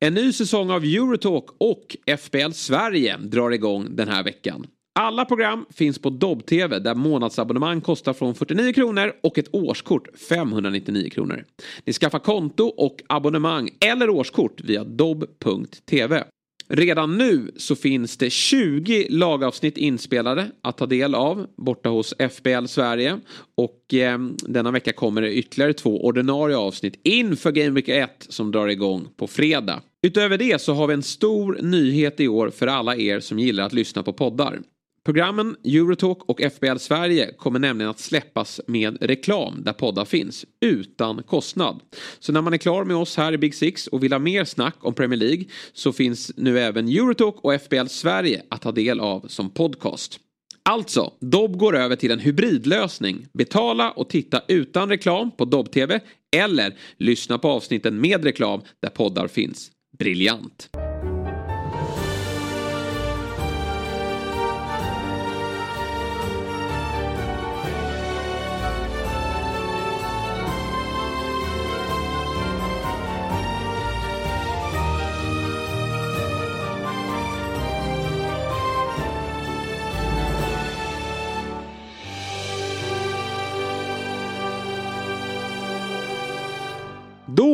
En ny säsong av Eurotalk och FBL Sverige drar igång den här veckan. Alla program finns på Dobb-TV där månadsabonnemang kostar från 49 kronor och ett årskort 599 kronor. Ni skaffar konto och abonnemang eller årskort via dobb.tv. Redan nu så finns det 20 lagavsnitt inspelade att ta del av borta hos FBL Sverige. Och eh, denna vecka kommer det ytterligare två ordinarie avsnitt inför Game Week 1 som drar igång på fredag. Utöver det så har vi en stor nyhet i år för alla er som gillar att lyssna på poddar. Programmen Eurotalk och FBL Sverige kommer nämligen att släppas med reklam där poddar finns utan kostnad. Så när man är klar med oss här i Big Six och vill ha mer snack om Premier League så finns nu även Eurotalk och FBL Sverige att ta del av som podcast. Alltså, Dobb går över till en hybridlösning. Betala och titta utan reklam på Dobb-TV eller lyssna på avsnitten med reklam där poddar finns. Briljant!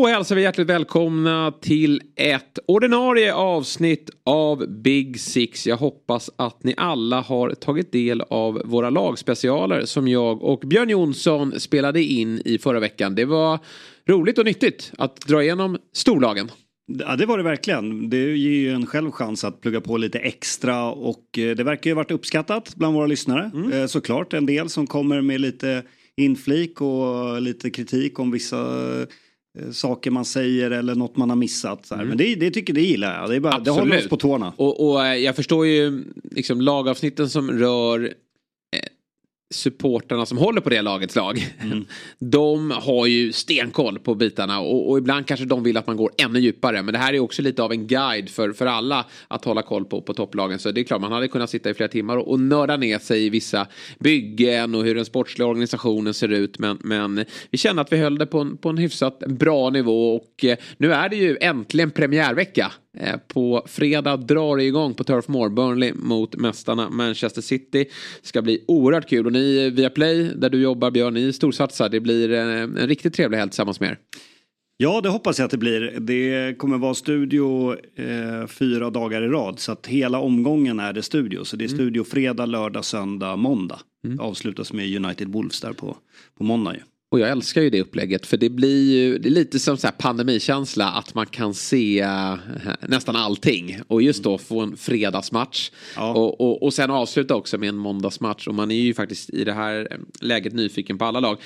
Då hälsar vi hjärtligt välkomna till ett ordinarie avsnitt av Big Six. Jag hoppas att ni alla har tagit del av våra lagspecialer som jag och Björn Jonsson spelade in i förra veckan. Det var roligt och nyttigt att dra igenom storlagen. Ja det var det verkligen. Det ger ju en själv chans att plugga på lite extra och eh, det verkar ju varit uppskattat bland våra lyssnare. Mm. Eh, såklart en del som kommer med lite inflik och lite kritik om vissa saker man säger eller något man har missat. Mm. Men det, det tycker det gillar jag. Det, är bara, det håller oss på tårna. Och, och eh, jag förstår ju liksom lagavsnitten som rör supporterna som håller på det lagets lag. Mm. De har ju stenkoll på bitarna och, och, ibland kanske de vill att man går ännu djupare. Men det här är också lite av en guide för, för alla att hålla koll på, på topplagen. Så det är klart man hade kunnat sitta i flera timmar och, och nörda ner sig i vissa byggen och hur den sportsliga organisationen ser ut. Men, men vi kände att vi höll det på en, på en hyfsat bra nivå och eh, nu är det ju äntligen premiärvecka på fredag drar det igång på Turf Moor, Burnley mot mästarna Manchester City. Ska bli oerhört kul och ni via Play där du jobbar Björn, ni storsatsar. Det blir en, en riktigt trevlig helg tillsammans med er. Ja, det hoppas jag att det blir. Det kommer vara studio eh, fyra dagar i rad. Så att hela omgången är det studio. Så det är mm. studio fredag, lördag, söndag, måndag. Mm. Avslutas med United Wolves där på, på måndag ju. Och jag älskar ju det upplägget för det blir ju det är lite som så här pandemikänsla att man kan se eh, nästan allting. Och just då få en fredagsmatch. Ja. Och, och, och sen avsluta också med en måndagsmatch. Och man är ju faktiskt i det här läget nyfiken på alla lag.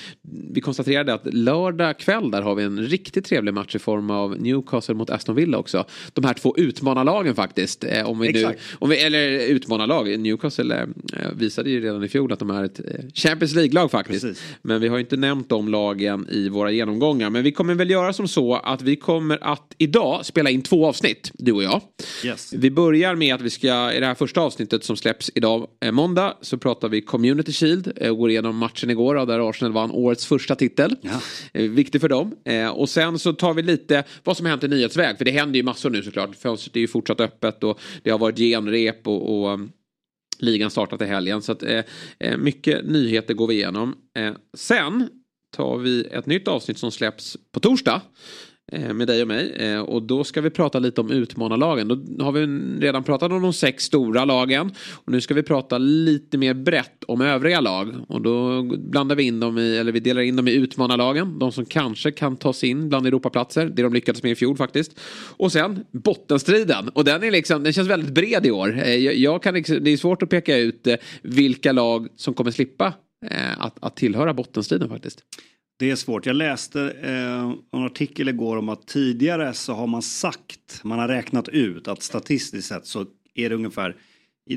Vi konstaterade att lördag kväll där har vi en riktigt trevlig match i form av Newcastle mot Aston Villa också. De här två utmanarlagen faktiskt. Eh, om vi nu, om vi, eller utmanarlag. Newcastle eh, visade ju redan i fjol att de är ett Champions League-lag faktiskt. Precis. Men vi har ju inte nämnt dem de lagen i våra genomgångar. Men vi kommer väl göra som så att vi kommer att idag spela in två avsnitt, du och jag. Yes. Vi börjar med att vi ska, i det här första avsnittet som släpps idag, eh, måndag, så pratar vi Community Shield. Eh, går igenom matchen igår där Arsenal vann årets första titel. Ja. Eh, viktig för dem. Och sen så tar vi lite vad som hänt i nyhetsväg. För det händer ju massor nu såklart. Fönstret är ju fortsatt öppet och det har varit genrep och, och ligan startat i helgen. Så att, eh, mycket nyheter går vi igenom. Eh, sen tar vi ett nytt avsnitt som släpps på torsdag. Eh, med dig och mig. Eh, och då ska vi prata lite om utmanarlagen. Då har vi redan pratat om de sex stora lagen. Och nu ska vi prata lite mer brett om övriga lag. Och då blandar vi in dem i, eller vi delar in dem i utmanarlagen. De som kanske kan ta sig in bland Europaplatser. Det de lyckades med i fjol faktiskt. Och sen bottenstriden. Och den, är liksom, den känns väldigt bred i år. Eh, jag, jag kan, liksom, det är svårt att peka ut vilka lag som kommer slippa att, att tillhöra bottenstriden faktiskt. Det är svårt. Jag läste eh, en artikel igår om att tidigare så har man sagt, man har räknat ut att statistiskt sett så är det ungefär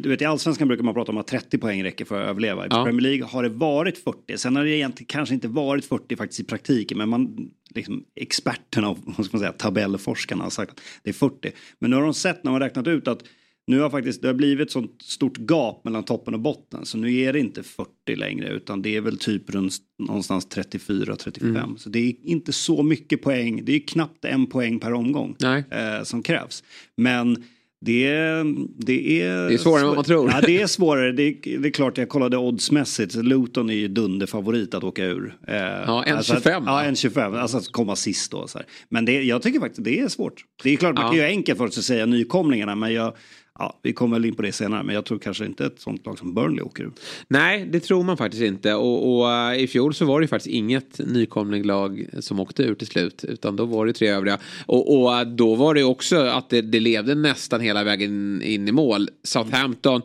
du vet, I allsvenskan brukar man prata om att 30 poäng räcker för att överleva. I ja. Premier League har det varit 40. Sen har det egentligen kanske inte varit 40 faktiskt i praktiken. Men man, liksom, experterna och vad ska man säga, tabellforskarna har sagt att det är 40. Men nu har de sett när man räknat ut att nu har faktiskt, det har blivit ett sånt stort gap mellan toppen och botten. Så nu är det inte 40 längre utan det är väl typ runt någonstans 34-35. Mm. Så det är inte så mycket poäng. Det är knappt en poäng per omgång eh, som krävs. Men det är, det är, det är svårare än vad man tror. Ja, det är svårare. Det är, det är klart, jag kollade oddsmässigt. Luton är ju dunderfavorit att åka ur. Eh, ja, 1,25. Alltså ja, 1,25. Alltså att komma sist då. Men det, jag tycker faktiskt det är svårt. Det är klart, man ja. kan ju enkelt för att säga nykomlingarna. Men jag, Ja, vi kommer väl in på det senare, men jag tror kanske inte ett sånt lag som Burnley åker ur. Nej, det tror man faktiskt inte. Och, och uh, i fjol så var det faktiskt inget nykomlinglag som åkte ur till slut. Utan då var det tre övriga. Och, och uh, då var det också att det, det, levde nästan hela vägen in i mål. Southampton,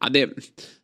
ja, det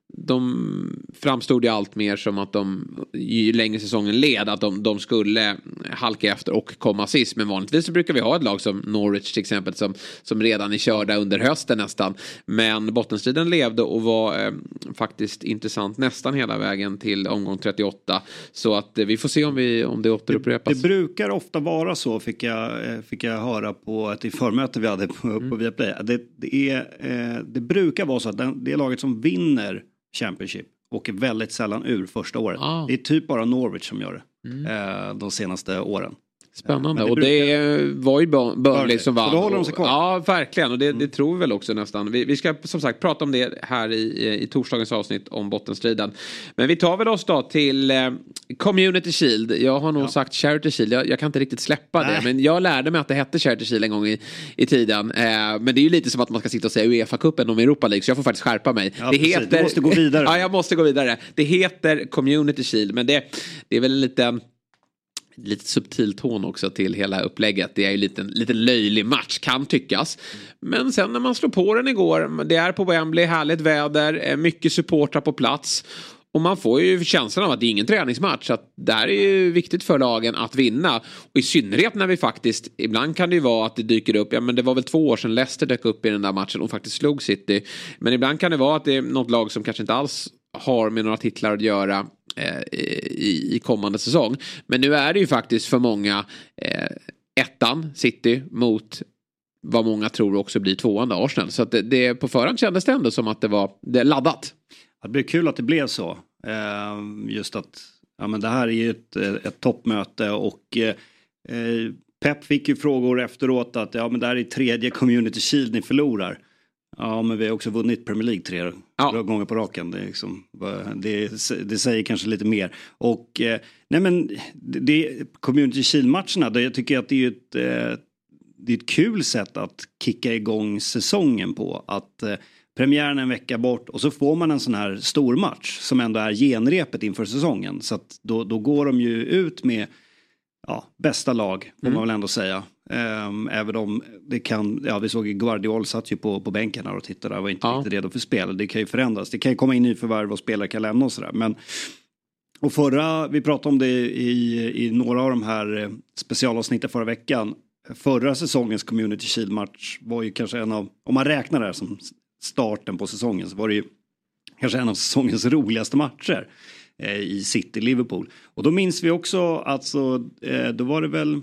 de framstod ju allt mer som att de, ju längre säsongen led, att de, de, skulle halka efter och komma sist. Men vanligtvis så brukar vi ha ett lag som Norwich till exempel som, som redan är körda under hösten nästan. Men bottenstriden levde och var eh, faktiskt intressant nästan hela vägen till omgång 38. Så att eh, vi får se om, vi, om det återupprepas. Det, det brukar ofta vara så fick jag, eh, fick jag höra på ett förmöte vi hade på, på mm. Viaplay. Det, det, är, eh, det brukar vara så att den, det är laget som vinner Championship. Åker väldigt sällan ur första året. Ah. Det är typ bara Norwich som gör det. Mm. Eh, de senaste åren. Spännande. Det och det var ju Burnley som vann. Och då håller de sig kvar. Ja, verkligen. Och det, mm. det tror vi väl också nästan. Vi, vi, ska som sagt prata om det här i, i torsdagens avsnitt om bottenstriden. Men vi tar väl oss då till eh, Community Shield. Jag har nog ja. sagt Charity Shield. Jag, jag, kan inte riktigt släppa Nej. det. Men jag lärde mig att det hette Charity Shield en gång i, i tiden. Eh, men det är ju lite som att man ska sitta och säga Uefa-cupen om Europa League. Så jag får faktiskt skärpa mig. Ja, det heter... Du måste gå vidare. ja, jag måste gå vidare. Det heter Community Shield. Men det, det är väl en liten lite subtil ton också till hela upplägget. Det är ju lite, lite löjlig match kan tyckas. Men sen när man slår på den igår, det är på Wembley, härligt väder, eh, mycket supportrar på plats. Och man får ju känslan av att det är ingen träningsmatch. Att det här är ju viktigt för lagen att vinna. Och i synnerhet när vi faktiskt, ibland kan det ju vara att det dyker upp, ja men det var väl två år sedan Leicester dök upp i den där matchen och faktiskt slog City. Men ibland kan det vara att det är något lag som kanske inte alls har med några titlar att göra Eh, i, i kommande säsong. Men nu är det ju faktiskt för många eh, ettan, City, mot vad många tror också blir tvåan Arsenal. Så att det, det, på förhand kändes det ändå som att det var det laddat. Det blir kul att det blev så. Eh, just att ja, men det här är ju ett, eh, ett toppmöte och eh, eh, Pep fick ju frågor efteråt att ja men det här är tredje Community Shield ni förlorar. Ja, men vi har också vunnit Premier League tre ja. gånger på raken. Det, liksom, det, det, säger kanske lite mer. Och eh, nej men, det, Community Shield-matcherna, jag tycker att det är ett, eh, det är ett kul sätt att kicka igång säsongen på. Att eh, premiären en vecka bort och så får man en sån här stor match som ändå är genrepet inför säsongen. Så att då, då går de ju ut med ja, bästa lag, får mm. man väl ändå säga. Um, även om det kan, ja vi såg Guardiol satt ju på, på bänken här och tittade, var inte ja. riktigt redo för spel. Det kan ju förändras, det kan ju komma in nyförvärv och spelare kan lämna och sådär. Men och förra, vi pratade om det i, i några av de här eh, specialavsnitten förra veckan. Förra säsongens Community Shield-match var ju kanske en av, om man räknar det här som starten på säsongen, så var det ju kanske en av säsongens roligaste matcher eh, i City-Liverpool. Och då minns vi också, alltså, eh, då var det väl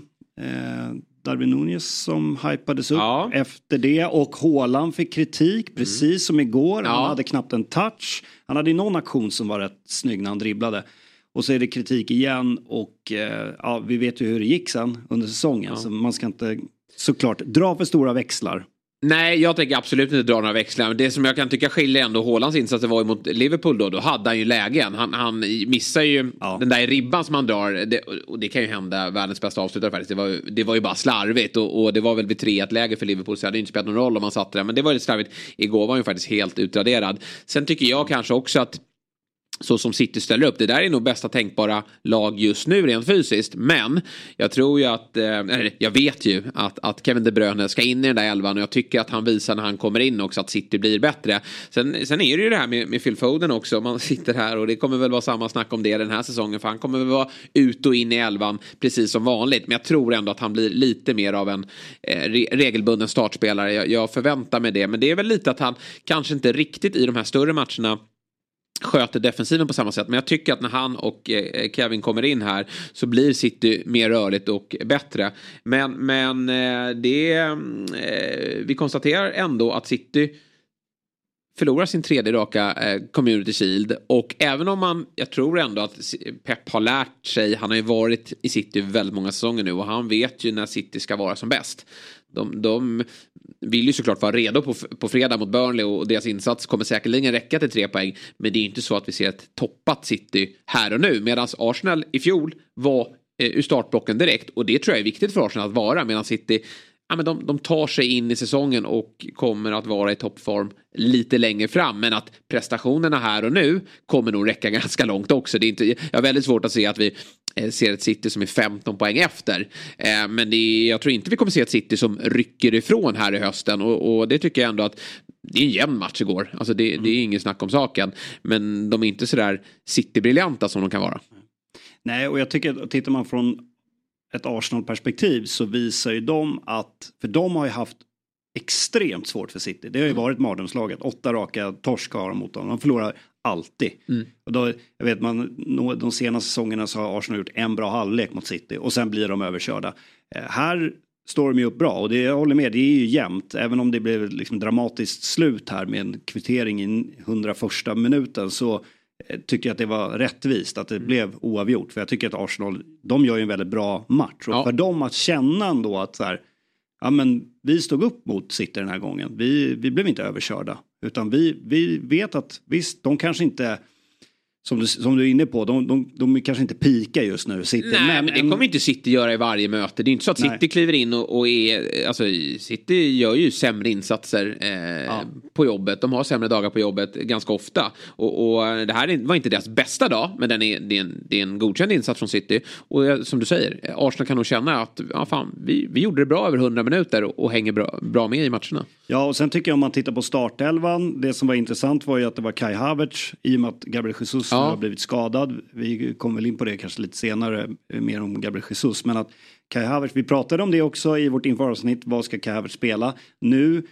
eh, Darwin Nunez som hypades upp ja. efter det och Håland fick kritik mm. precis mm. som igår. Han hade knappt en touch. Han hade någon aktion som var rätt snygg när han dribblade. Och så är det kritik igen och eh, ja, vi vet ju hur det gick sen under säsongen. Ja. Så man ska inte såklart dra för stora växlar. Nej, jag tänker absolut inte dra några växlar. Men det som jag kan tycka skiljer ändå Hålands insatser var mot Liverpool då. Då hade han ju lägen. Han, han missar ju ja. den där ribban som han drar. Det, och det kan ju hända världens bästa avslutare faktiskt. Det var, det var ju bara slarvigt. Och, och det var väl vid 3-1 läge för Liverpool. Så det hade inte spelat någon roll om han satte det. Men det var ju slarvigt. Igår var han ju faktiskt helt utraderad. Sen tycker jag kanske också att så som City ställer upp. Det där är nog bästa tänkbara lag just nu rent fysiskt. Men jag tror ju att, eh, eller jag vet ju att, att Kevin De Bruyne ska in i den där elvan och jag tycker att han visar när han kommer in också att City blir bättre. Sen, sen är det ju det här med, med Phil Foden också. Man sitter här och det kommer väl vara samma snack om det den här säsongen för han kommer väl vara ut och in i elvan precis som vanligt. Men jag tror ändå att han blir lite mer av en eh, regelbunden startspelare. Jag, jag förväntar mig det. Men det är väl lite att han kanske inte riktigt i de här större matcherna sköter defensiven på samma sätt. Men jag tycker att när han och eh, Kevin kommer in här så blir City mer rörligt och bättre. Men, men eh, det, eh, vi konstaterar ändå att City förlorar sin tredje raka eh, Community Shield. Och även om man, jag tror ändå att Pep har lärt sig, han har ju varit i City väldigt många säsonger nu och han vet ju när City ska vara som bäst. De, de vill ju såklart vara redo på, på fredag mot Burnley och deras insats kommer säkerligen räcka till tre poäng. Men det är inte så att vi ser ett toppat City här och nu. Medan Arsenal i fjol var eh, ur startblocken direkt och det tror jag är viktigt för Arsenal att vara. Medan City ja, men de, de tar sig in i säsongen och kommer att vara i toppform lite längre fram. Men att prestationerna här och nu kommer nog räcka ganska långt också. Det är inte, jag har väldigt svårt att se att vi eh, ser ett City som är 15 poäng efter. Eh, men det är, jag tror inte vi kommer se ett City som rycker ifrån här i hösten. Och, och det tycker jag ändå att det är en jämn match igår. Alltså det, det är inget snack om saken. Men de är inte sådär City-briljanta som de kan vara. Nej, och jag tycker, tittar man från ett Arsenal-perspektiv så visar ju de att, för de har ju haft extremt svårt för City. Det har ju mm. varit mardrömslaget. Åtta raka torsk har de mot dem. De förlorar alltid. Mm. Och då, jag vet man, de senaste säsongerna så har Arsenal gjort en bra halvlek mot City och sen blir de överkörda. Eh, här står de ju upp bra och det, jag håller med, det är ju jämnt. Även om det blev liksom dramatiskt slut här med en kvittering i 101 minuten så tycker att det var rättvist att det mm. blev oavgjort. För jag tycker att Arsenal, de gör ju en väldigt bra match. Och ja. för dem att känna ändå att så här, ja men vi stod upp mot City den här gången. Vi, vi blev inte överkörda. Utan vi, vi vet att visst, de kanske inte som du, som du är inne på, de, de, de kanske inte pika just nu. City. Nej, men, men det kommer inte City göra i varje möte. Det är inte så att City kliver in och, och, är... Alltså, City gör ju sämre insatser eh, ja. på jobbet. De har sämre dagar på jobbet ganska ofta. Och, och det här var inte deras bästa dag, men den är, det, är en, det är en godkänd insats från City. Och som du säger, Arsenal kan nog känna att ja, fan, vi, vi gjorde det bra över 100 minuter och, och hänger bra, bra med i matcherna. Ja, och sen tycker jag om man tittar på startelvan. Det som var intressant var ju att det var Kai Havertz i och med att Gabriel Jesus ja. har blivit skadad. Vi kommer väl in på det kanske lite senare, mer om Gabriel Jesus. Men att Kai Havertz, vi pratade om det också i vårt inforavsnitt. Vad ska Kai Havertz spela? Nu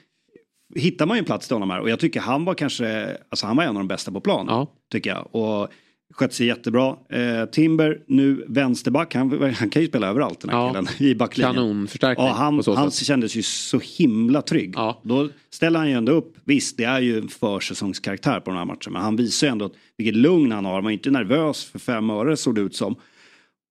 hittar man ju en plats till honom här och jag tycker han var kanske, alltså han var en av de bästa på plan. Ja. Tycker jag. Och Skött sig jättebra. Eh, Timber, nu vänsterback. Han, han kan ju spela överallt den här ja. killen i backlinjen. Kanonförstärkning. Ja, han, han kändes ju så himla trygg. Ja. Då ställer han ju ändå upp. Visst, det är ju en försäsongskaraktär på den här matchen. Men han visar ju ändå vilket lugn han har. Han var inte nervös för fem öre såg det ut som.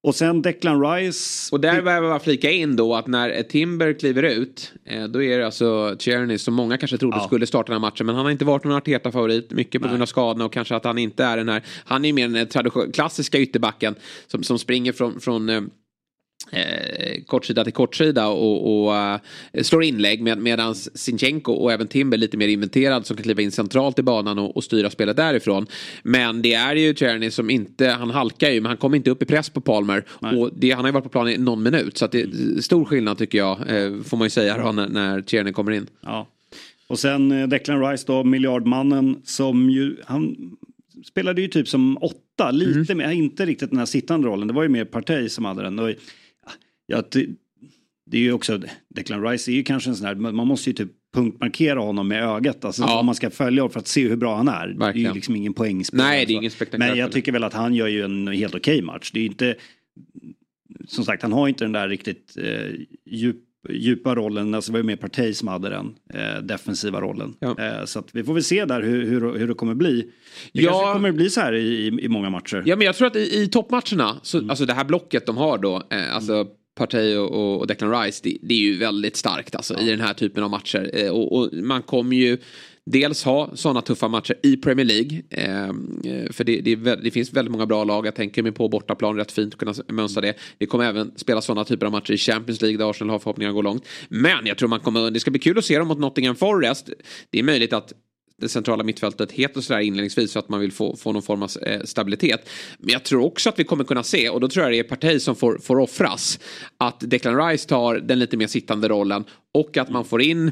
Och sen Declan Rice. Och där behöver jag flika in då att när Timber kliver ut. Eh, då är det alltså Tierney som många kanske trodde ja. skulle starta den här matchen. Men han har inte varit någon Arteta-favorit. Mycket på grund av skadorna och kanske att han inte är den här. Han är ju mer den klassiska ytterbacken. Som, som springer från, från eh, kortsida till kortsida och, och uh, slår inlägg med, medan Sinchenko och även Timber lite mer inventerad som kan kliva in centralt i banan och, och styra spelet därifrån. Men det är ju Tierney som inte, han halkar ju men han kommer inte upp i press på Palmer Nej. och det, han har ju varit på planen i någon minut så att det är stor skillnad tycker jag eh, får man ju säga då, när, när Tierney kommer in. Ja. Och sen eh, Declan Rice då, miljardmannen som ju, han spelade ju typ som åtta, lite mm. mer, inte riktigt den här sittande rollen, det var ju mer Partey som hade den. Och ja, det, det är ju också, Declan Rice är ju kanske en sån här, man måste ju typ punktmarkera honom med ögat. Alltså ja. om man ska följa honom för att se hur bra han är. Verkligen. Det är ju liksom ingen poängspelare. Nej, det är ingen Men jag tycker väl att han gör ju en helt okej okay match. Det är inte, som sagt han har inte den där riktigt eh, djup, djupa rollen, alltså det var ju mer Partey som hade den eh, defensiva rollen. Ja. Eh, så vi får väl se där hur, hur, hur det kommer bli. Det ja. kanske kommer bli så här i, i, i, många matcher. Ja men jag tror att i, i toppmatcherna, så, mm. alltså det här blocket de har då, eh, alltså mm Partey och, och Declan Rice, det, det, är ju väldigt starkt alltså, ja. i den här typen av matcher. Eh, och, och, man kommer ju dels ha sådana tuffa matcher i Premier League. Eh, för det, det, det, finns väldigt många bra lag. Jag tänker mig på bortaplan rätt fint att kunna mönstra det. Det kommer även spela sådana typer av matcher i Champions League där Arsenal har förhoppningar att gå långt. Men jag tror man kommer, det ska bli kul att se dem mot Nottingham Forest. Det är möjligt att det centrala mittfältet heter sådär inledningsvis så att man vill få, få någon form av eh, stabilitet. Men jag tror också att vi kommer kunna se, och då tror jag det är parti som får, får offras, att Declan Rice tar den lite mer sittande rollen och att man får in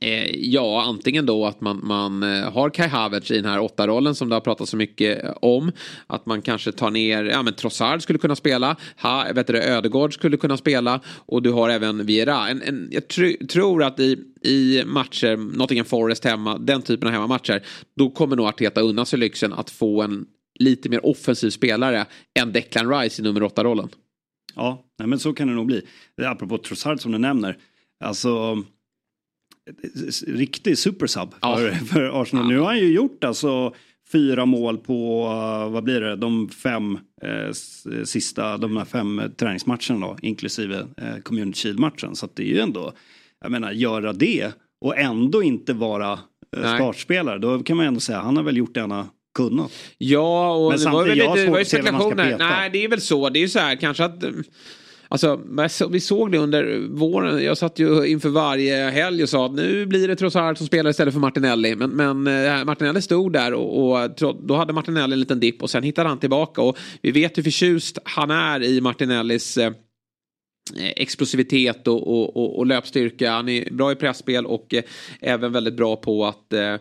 Eh, ja, antingen då att man, man eh, har Kai Havertz i den här åtta-rollen som det har pratats så mycket eh, om. Att man kanske tar ner, ja men Trossard skulle kunna spela, ha, vet du, Ödegård skulle kunna spela och du har även Viera. En, en, jag tr tror att i, i matcher, Nottingham Forest hemma, den typen av hemmamatcher, då kommer nog Arteta unna sig lyxen att få en lite mer offensiv spelare än Declan Rice i nummer åtta-rollen. Ja, nej, men så kan det nog bli. Apropå Trossard som du nämner, alltså riktig supersub ja. för, för Arsenal. Ja. Nu har han ju gjort alltså fyra mål på, vad blir det, de fem eh, sista, de här fem träningsmatcherna då, inklusive eh, Community Shield-matchen. Så att det är ju ändå, jag menar, göra det och ändå inte vara eh, startspelare, då kan man ändå säga, han har väl gjort det han har kunnat. Ja, och Men det var väl lite, det var ju spekulationer. Nej, det är väl så, det är ju så här kanske att Alltså, vi såg det under våren. Jag satt ju inför varje helg och sa att nu blir det Trossard som spelar istället för Martinelli. Men, men eh, Martinelli stod där och, och, då hade Martinelli en liten dipp och sen hittade han tillbaka. Och vi vet hur förtjust han är i Martinellis eh, explosivitet och, och, och, och, löpstyrka. Han är bra i pressspel och eh, även väldigt bra på att eh,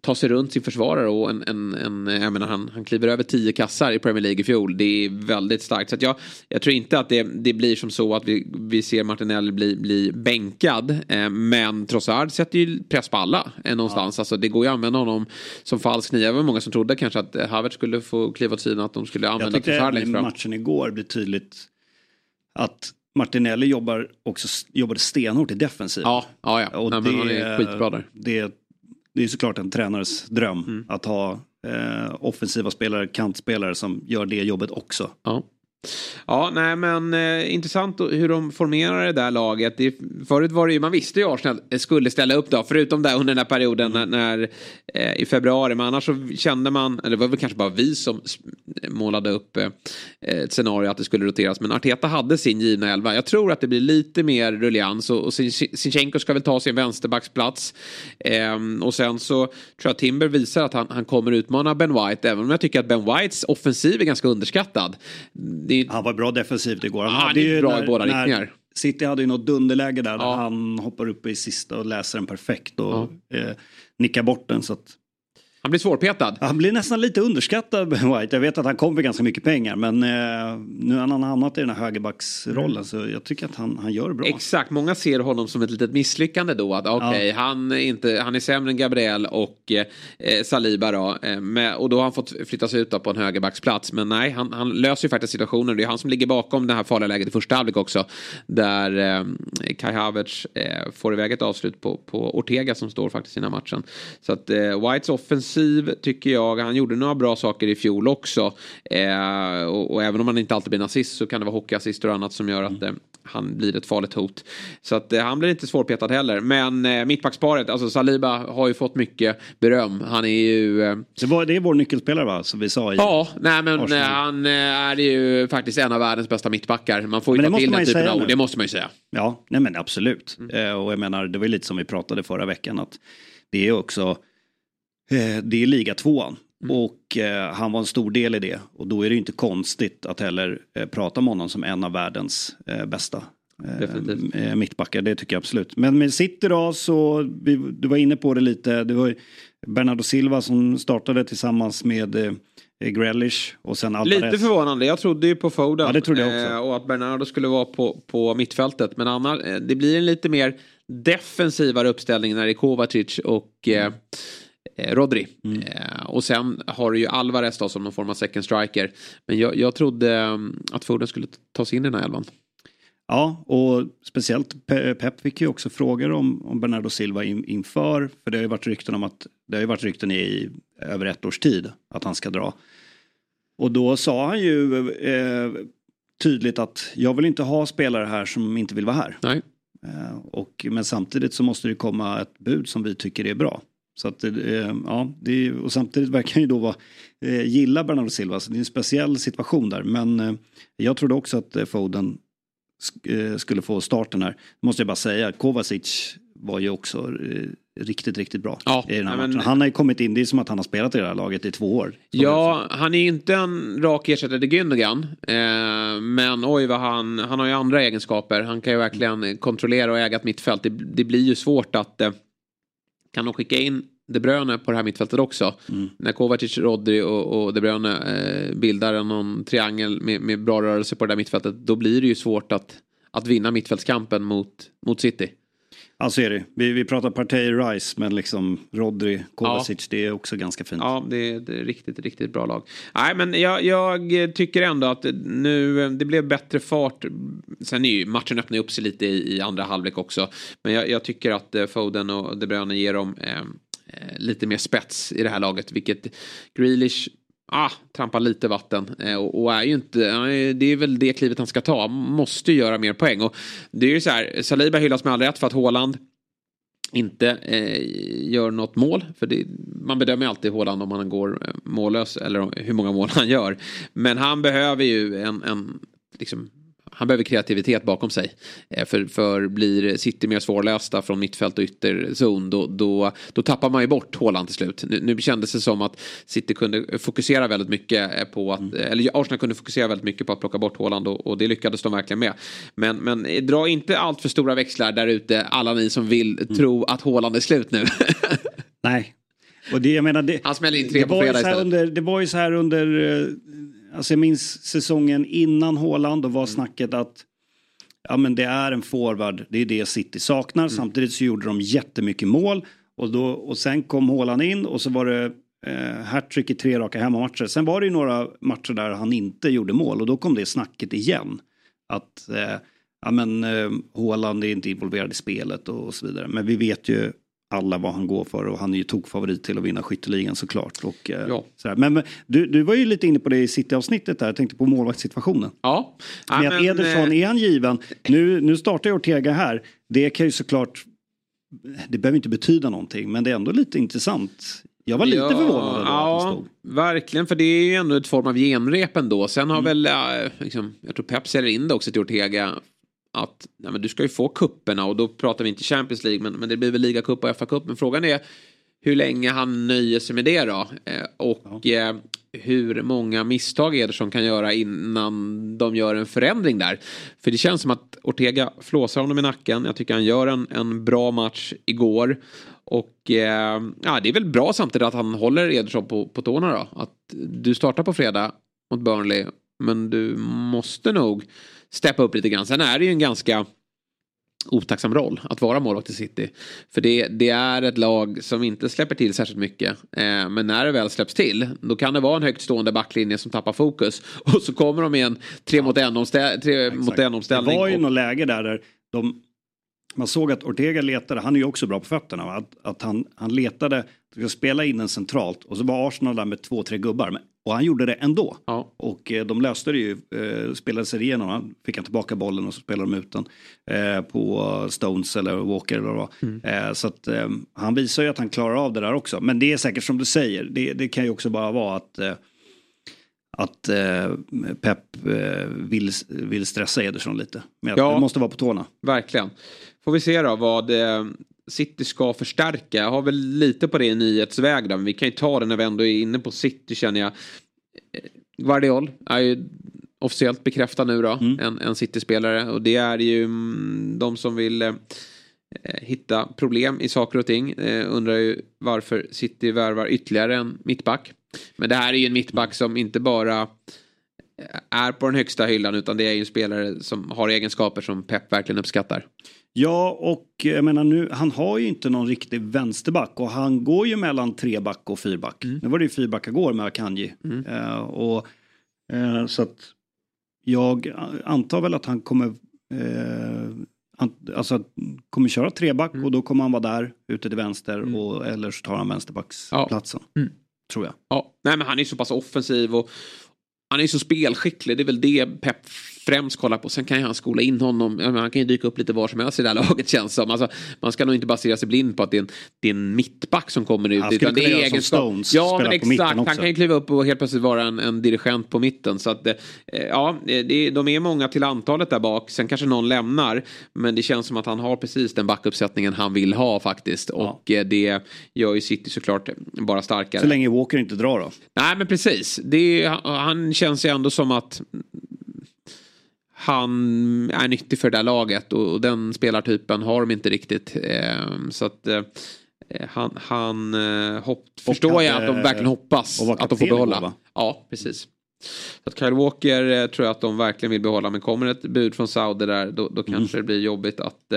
ta sig runt sin försvarare och en, en, en, jag menar, han, han kliver över tio kassar i Premier League i fjol. Det är väldigt starkt. Så jag, jag tror inte att det, det blir som så att vi, vi ser Martinelli bli, bli bänkad. Eh, men Trossard sätter ju press på alla eh, någonstans. Ja. Alltså, det går ju att använda honom som falsk nia. Det var många som trodde kanske att Havertz skulle få kliva åt sidan. Att de skulle använda Trossard längst fram. Jag tyckte matchen igår blir tydligt att Martinelli jobbar också, jobbade stenhårt i defensiv. Ja, ja, ja. Och Nej, det, men han är skitbra där. Det det är såklart en tränares dröm mm. att ha eh, offensiva spelare, kantspelare som gör det jobbet också. Ja. Ja, nej men eh, intressant hur de formerar det där laget. Det, förut var det ju, man visste ju Arsenal skulle ställa upp då, förutom där under den här perioden när, när eh, i februari. Men annars så kände man, eller det var väl kanske bara vi som målade upp eh, ett scenario att det skulle roteras. Men Arteta hade sin givna elva. Jag tror att det blir lite mer rullians och, och Sinchenko ska väl ta sin vänsterbacksplats. Ehm, och sen så tror jag Timber visar att han, han kommer utmana Ben White, även om jag tycker att Ben Whites offensiv är ganska underskattad det... Han var bra defensivt igår. Han, han är bra när, i båda riktningar. City hade ju något dunderläge där, ja. där han hoppar upp i sista och läser den perfekt och ja. eh, nickar bort den. Så att han blir svårpetad. Han blir nästan lite underskattad White. Jag vet att han kom för ganska mycket pengar men eh, nu har han hamnat i den här högerbacksrollen mm. så jag tycker att han, han gör det bra. Exakt, många ser honom som ett litet misslyckande då. Att okay, ja. han, är inte, han är sämre än Gabriel och eh, Saliba då. Eh, med, och då har han fått flyttas ut på en högerbacksplats. Men nej, han, han löser ju faktiskt situationen. Det är han som ligger bakom det här farliga läget i första halvlek också. Där eh, Kai Havertz eh, får iväg ett avslut på, på Ortega som står faktiskt i den här matchen. Så att eh, Whites offensiv offensiv tycker jag. Han gjorde några bra saker i fjol också. Eh, och, och, även om han inte alltid blir nazist så kan det vara hockeyassister och annat som gör att eh, han blir ett farligt hot. Så att eh, han blir inte svårpetad heller. Men eh, mittbacksparet, alltså Saliba har ju fått mycket beröm. Han är ju... Eh, det, var, det är vår nyckelspelare va? Som vi sa i Ja, nej men Arsenal. han eh, är ju faktiskt en av världens bästa mittbackar. Man får ju ta till den typen av ord, det måste man ju säga. Ja, nej men absolut. Mm. Eh, och jag menar, det var ju lite som vi pratade förra veckan att det är också Eh, det är liga tvåan. Mm. Och eh, han var en stor del i det. Och då är det inte konstigt att heller eh, prata om honom som en av världens eh, bästa eh, mittbackar. Det tycker jag absolut. Men med City då så, vi, du var inne på det lite. Det var Bernardo Silva som startade tillsammans med eh, Grealish och sen Alvarez. Lite förvånande, jag trodde ju på Foden. Ja, det trodde jag också. Eh, och att Bernardo skulle vara på, på mittfältet. Men annars, det blir en lite mer defensivare uppställning när det är Kovacic och mm eh, Rodri. Mm. Eh, och sen har du ju Alvarez då som någon form av second striker. Men jag, jag trodde um, att Foden skulle ta sig in i den här elvan. Ja, och speciellt Pep fick ju också frågor om, om Bernardo Silva in, inför. För det har ju varit rykten om att det har ju varit rykten i över ett års tid att han ska dra. Och då sa han ju eh, tydligt att jag vill inte ha spelare här som inte vill vara här. Nej. Eh, och, men samtidigt så måste det komma ett bud som vi tycker är bra. Så att, eh, ja, det och samtidigt verkar han ju då vara, eh, gilla Bernardo Silva, så det är en speciell situation där. Men eh, jag trodde också att Foden sk skulle få starten här. Måste jag bara säga, Kovacic var ju också riktigt, riktigt bra ja, i den här men, matchen. Han har ju kommit in, det är som att han har spelat i det här laget i två år. Ja, han är inte en rak ersättare till Gündogan. Eh, men oj vad han, han har ju andra egenskaper. Han kan ju verkligen kontrollera och äga ett mittfält. Det, det blir ju svårt att eh, kan de skicka in De Bruyne på det här mittfältet också. Mm. När Kovacic, Rodri och, och De Bruyne eh, bildar någon triangel med, med, bra rörelse på det där mittfältet. Då blir det ju svårt att, att vinna mittfältskampen mot, mot City. Ja, så är det. Vi, vi pratar Partey Rice, men liksom Rodri, Kovacic, ja. det är också ganska fint. Ja, det är, det är riktigt, riktigt bra lag. Nej, men jag, jag, tycker ändå att nu, det blev bättre fart. Sen är ju matchen öppnar upp sig lite i, i andra halvlek också. Men jag, jag, tycker att eh, Foden och De Bruyne ger dem eh, eh, lite mer spets i det här laget. Vilket Grealish ah, trampar lite vatten. Eh, och, och, är ju inte, det är väl det klivet han ska ta. Måste ju göra mer poäng. Och det är ju så här, Saliba hyllas med all rätt för att Haaland inte eh, gör något mål. För det, man bedömer alltid Haaland om han går eh, mållös eller hur många mål han gör. Men han behöver ju en, en liksom, han behöver kreativitet bakom sig. Eh, för, för blir City mer svårlösta från mittfält och ytterzon då, då, då tappar man ju bort Håland till slut. Nu, nu kändes det som att City kunde fokusera väldigt mycket eh, på att, mm. eller Arsenal kunde fokusera väldigt mycket på att plocka bort Håland och, och det lyckades de verkligen med. Men, men eh, dra inte allt för stora växlar där ute, alla ni som vill mm. tro att Håland är slut nu. Nej. Och det, jag menar, det, Han smäller in tre på fredag istället. Under, det var ju så här under Alltså jag minns säsongen innan Håland, då var mm. snacket att ja, men det är en forward, det är det City saknar. Mm. Samtidigt så gjorde de jättemycket mål och, då, och sen kom Håland in och så var det eh, hattrick i tre raka hemmamatcher. Sen var det ju några matcher där han inte gjorde mål och då kom det snacket igen. Att eh, ja, men, eh, Håland är inte involverad i spelet och, och så vidare. Men vi vet ju alla vad han går för och han är ju tokfavorit till att vinna skytteligan såklart. Och, eh, ja. sådär. Men, men du, du var ju lite inne på det i City-avsnittet där, jag tänkte på målvaktssituationen. Ja. ja men, Ederson, är han given? Nu, nu startar Ortega här, det kan ju såklart, det behöver inte betyda någonting, men det är ändå lite intressant. Jag var lite ja, förvånad ja, att stod. Verkligen, för det är ju ändå ett form av genrep ändå. Sen har mm. väl, äh, liksom, jag tror Pep säljer in det också till Ortega att nej, men du ska ju få kupperna och då pratar vi inte Champions League men, men det blir väl ligacup och FA-cup. Men frågan är hur länge han nöjer sig med det då. Eh, och ja. eh, hur många misstag Ederson kan göra innan de gör en förändring där. För det känns som att Ortega flåsar honom i nacken. Jag tycker han gör en, en bra match igår. Och eh, ja, det är väl bra samtidigt att han håller Ederson på, på tårna då. Att du startar på fredag mot Burnley men du måste nog steppa upp lite grann. Sen är det ju en ganska otacksam roll att vara målvakt i City. För det, det, är ett lag som inte släpper till särskilt mycket. Eh, men när det väl släpps till då kan det vara en högt stående backlinje som tappar fokus. Och så kommer de i en tre mot en, omställ tre mot en omställning. Det var ju och... något läge där, där de, man såg att Ortega letade, han är ju också bra på fötterna, att, att han, han letade, ska spela in den centralt och så var Arsenal där med två, tre gubbar. Men och han gjorde det ändå. Ja. Och eh, de löste det ju, eh, spelade sig igenom, han fick han tillbaka bollen och så spelade de ut den eh, på Stones eller Walker eller vad mm. eh, Så att eh, han visar ju att han klarar av det där också. Men det är säkert som du säger, det, det kan ju också bara vara att eh, att eh, Pep vill, vill stressa Ederson lite. Men ja, det måste vara på tårna. Verkligen. Får vi se då vad City ska förstärka. Jag har väl lite på det i nyhetsväg då, men vi kan ju ta det när vi ändå är inne på City känner jag. Eh, Guardiol är ju officiellt bekräftad nu då, mm. en, en City-spelare. Och det är ju mm, de som vill eh, hitta problem i saker och ting. Eh, undrar ju varför City värvar ytterligare en mittback. Men det här är ju en mittback som inte bara är på den högsta hyllan utan det är ju en spelare som har egenskaper som Pep verkligen uppskattar. Ja, och jag menar nu, han har ju inte någon riktig vänsterback och han går ju mellan treback och fyrback. Mm. Nu var det ju fyrback igår med Akanji. Mm. Uh, och, uh, så att jag antar väl att han kommer, uh, an, alltså, kommer köra treback mm. och då kommer han vara där ute till vänster mm. och, eller så tar han vänsterbacksplatsen. Ja. Mm. Tror jag. Ja, nej men han är så pass offensiv och han är så spelskicklig. Det är väl det Pep främst kollar på. Sen kan ju han skola in honom. Han kan ju dyka upp lite var som helst i det här laget känns som. Alltså, man ska nog inte basera sig blind på att det är en, det är en mittback som kommer ut. Han skulle kunna göra som Stones. Ja, men exakt. Han kan ju kliva upp och helt plötsligt vara en, en dirigent på mitten. Så att, eh, ja, det, de är många till antalet där bak. Sen kanske någon lämnar. Men det känns som att han har precis den backuppsättningen han vill ha faktiskt. Ja. Och eh, det gör ju City såklart bara starkare. Så länge Walker inte drar då? Nej, men precis. Det, han känns ju ändå som att han är nyttig för det där laget och, den spelartypen har de inte riktigt. Eh, så att eh, han, han eh, hopp, förstår jag att de verkligen hoppas att de får behålla. Igår, ja, precis. Så att Kyle Walker eh, tror jag att de verkligen vill behålla men kommer ett bud från Saudi där då, då kanske mm. det blir jobbigt att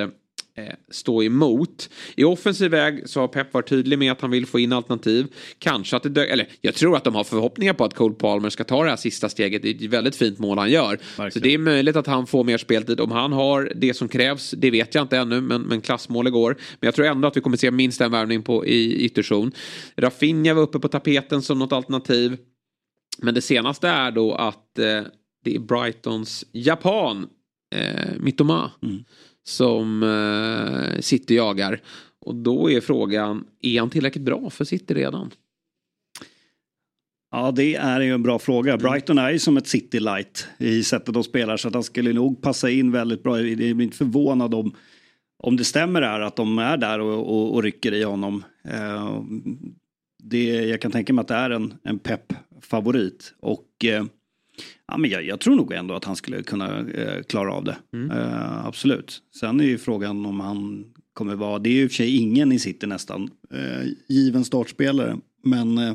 stå emot. I offensiv väg så har Pep varit tydlig med att han vill få in alternativ. Kanske att det eller jag tror att de har förhoppningar på att Cole Palmer ska ta det här sista steget. Det är ett väldigt fint mål han gör. Verkligen. Så det är möjligt att han får mer speltid. Om han har det som krävs, det vet jag inte ännu, men, men klassmål igår. Men jag tror ändå att vi kommer se minst en värvning på, i ytterzon. Rafinha var uppe på tapeten som något alternativ. Men det senaste är då att eh, det är Brightons japan, eh, Mitoma. Mm som eh, City jagar. Och då är frågan, är han tillräckligt bra för City redan? Ja, det är ju en bra fråga. Mm. Brighton är ju som ett City light i sättet de spelar så att han skulle nog passa in väldigt bra. Det är inte förvånad om, om det stämmer här att de är där och, och, och rycker i honom. Eh, det, jag kan tänka mig att det är en, en pepp-favorit. Och eh, Ja, men jag, jag, tror nog ändå att han skulle kunna eh, klara av det. Mm. Eh, absolut. Sen är ju frågan om han kommer vara, det är ju i och för sig ingen i City nästan, eh, given startspelare. Men eh,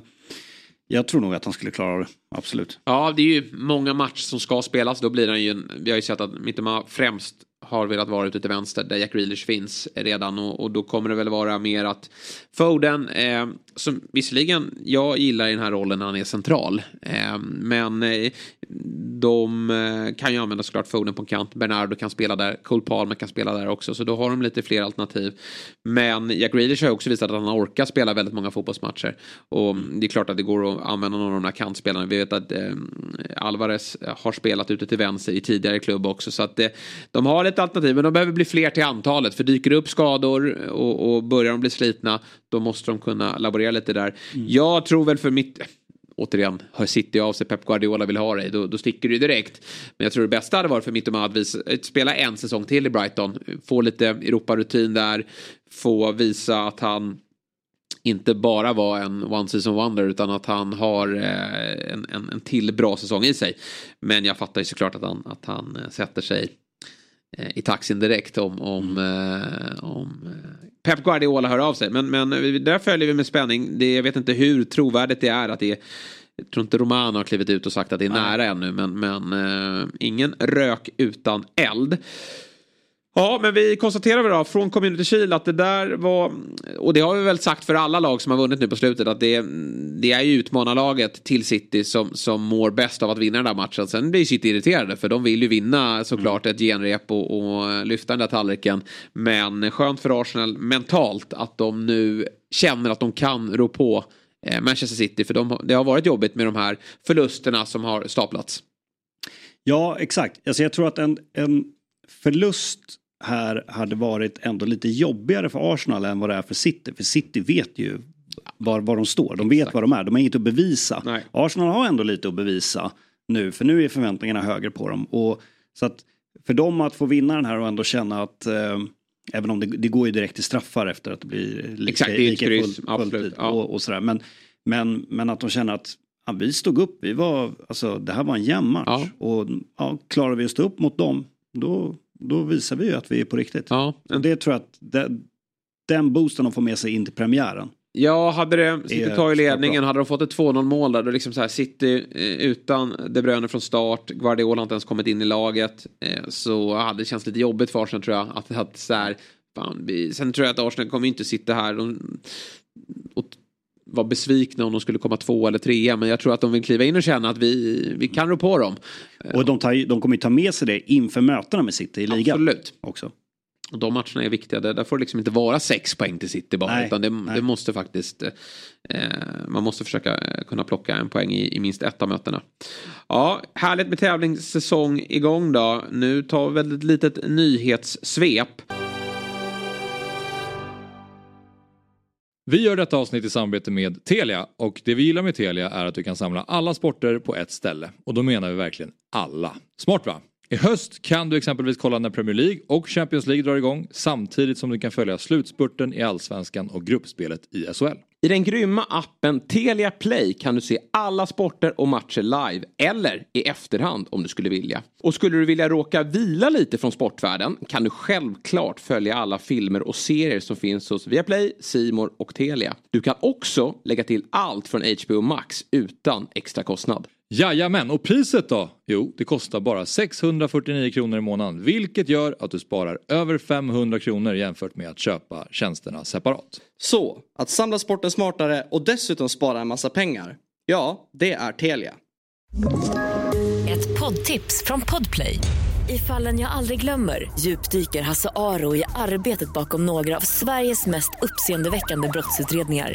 jag tror nog att han skulle klara av det, absolut. Ja, det är ju många matcher som ska spelas. Då blir han ju, en, vi har ju sett att Mittema främst har velat vara ute till vänster där Jack Grealish finns redan. Och, och, då kommer det väl vara mer att Foden, eh, som visserligen jag gillar i den här rollen när han är central, eh, men eh, de eh, kan ju använda såklart Foden på kant, Bernardo kan spela där, Cole Palmer kan spela där också, så då har de lite fler alternativ. Men Jack Grealish har också visat att han orkar spela väldigt många fotbollsmatcher. Och mm, det är klart att det går att använda någon av de här kantspelarna. Vi vet att eh, Alvarez har spelat ute till vänster i tidigare klubb också, så att eh, de har ett alternativ, men de behöver bli fler till antalet. För dyker det upp skador och, och börjar de bli slitna, då måste de kunna laborera lite där. Mm. Jag tror väl för mitt återigen, hör City av sig, Pep Guardiola vill ha dig, då, då sticker du direkt. Men jag tror det bästa hade varit för Mittoma att visa, spela en säsong till i Brighton, få lite Europarutin där, få visa att han inte bara var en one season wonder utan att han har eh, en, en, en till bra säsong i sig. Men jag fattar ju såklart att han, att han eh, sätter sig Eh, i taxin direkt om, om, mm. eh, om eh, Pep Guardiola hör av sig. Men, men där följer vi med spänning. Det, jag vet inte hur trovärdigt det är att det är jag tror inte Romano har klivit ut och sagt att det är Nej. nära ännu men, men eh, ingen rök utan eld. Ja, men vi konstaterar väl då från Community Shield att det där var, och det har vi väl sagt för alla lag som har vunnit nu på slutet, att det, det är ju utmanarlaget till City som, som mår bäst av att vinna den där matchen. Sen blir City irriterade för de vill ju vinna såklart ett genrep och, och lyfta den där tallriken. Men skönt för Arsenal mentalt att de nu känner att de kan rå på eh, Manchester City, för de, det har varit jobbigt med de här förlusterna som har staplats. Ja, exakt. Alltså jag tror att en, en förlust här hade varit ändå lite jobbigare för Arsenal än vad det är för City. För City vet ju var, var de står. De vet Exakt. vad de är. De har inget att bevisa. Nej. Arsenal har ändå lite att bevisa nu. För nu är förväntningarna högre på dem. Och, så att för dem att få vinna den här och ändå känna att eh, Även om det, det, går ju direkt till straffar efter att det blir lika, Exakt, det är lika kryss, full, absolut, ja. och, och, sådär. Men, men, men att de känner att ja, vi stod upp, vi var, alltså, det här var en jämn match. Ja. Och ja, klarar vi att stå upp mot dem, då, då visar vi ju att vi är på riktigt. Ja. Och det tror jag att det, den boosten de får med sig in till premiären. Ja, hade det City tagit ledningen, hade de fått ett 2-0 mål där, då liksom så här City eh, utan De Bruyne från start, Guardiola har inte ens kommit in i laget, eh, så hade det känts lite jobbigt för Arsenal tror jag. Att, att så här, fan, vi, sen tror jag att Arsenal kommer inte sitta här och, och vara besvikna om de skulle komma två eller trea. Men jag tror att de vill kliva in och känna att vi, vi kan rå på dem. Och de, tar, de kommer ju ta med sig det inför mötena med City i ligan. Absolut. Också. Och de matcherna är viktiga. Där får det liksom inte vara sex poäng till City bara. Nej, utan det, det måste faktiskt. Eh, man måste försöka eh, kunna plocka en poäng i, i, minst ett av mötena. Ja, härligt med tävlingssäsong igång då. Nu tar vi väl ett litet nyhetssvep. Vi gör detta avsnitt i samarbete med Telia och det vi gillar med Telia är att du kan samla alla sporter på ett ställe. Och då menar vi verkligen alla. Smart va? I höst kan du exempelvis kolla när Premier League och Champions League drar igång samtidigt som du kan följa slutspurten i Allsvenskan och gruppspelet i SHL. I den grymma appen Telia Play kan du se alla sporter och matcher live eller i efterhand om du skulle vilja. Och skulle du vilja råka vila lite från sportvärlden kan du självklart följa alla filmer och serier som finns hos Viaplay, Simor och Telia. Du kan också lägga till allt från HBO Max utan extra kostnad. Jajamän, och priset då? Jo, det kostar bara 649 kronor i månaden. Vilket gör att du sparar över 500 kronor jämfört med att köpa tjänsterna separat. Så, att samla sporten smartare och dessutom spara en massa pengar. Ja, det är Telia. Ett poddtips från Podplay. I fallen jag aldrig glömmer djupdyker Hasse Aro i arbetet bakom några av Sveriges mest uppseendeväckande brottsutredningar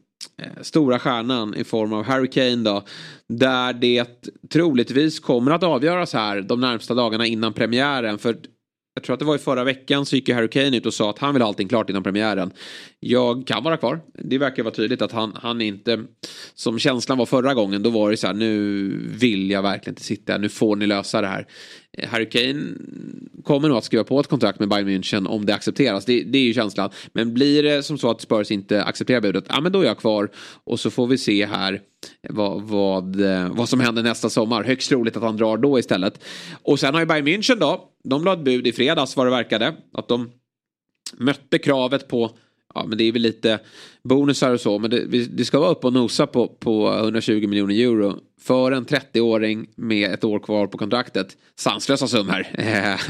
Eh, stora stjärnan i form av Harry Kane då. Där det troligtvis kommer att avgöras här de närmsta dagarna innan premiären. För jag tror att det var i förra veckan så gick Harry Kane ut och sa att han vill ha allting klart innan premiären. Jag kan vara kvar. Det verkar vara tydligt att han, han inte, som känslan var förra gången, då var det så här, nu vill jag verkligen inte sitta, nu får ni lösa det här. Harry Kane kommer nog att skriva på ett kontrakt med Bayern München om det accepteras. Det, det, är ju känslan. Men blir det som så att Spurs inte accepterar budet, ja men då är jag kvar. Och så får vi se här vad, vad, eh, vad som händer nästa sommar. Högst troligt att han drar då istället. Och sen har ju Bayern München då, de la ett bud i fredags vad det verkade. Att de mötte kravet på ja, men det är väl lite bonusar och så. Men det, det ska vara upp och nosa på, på 120 miljoner euro. För en 30-åring med ett år kvar på kontraktet. Sanslösa summor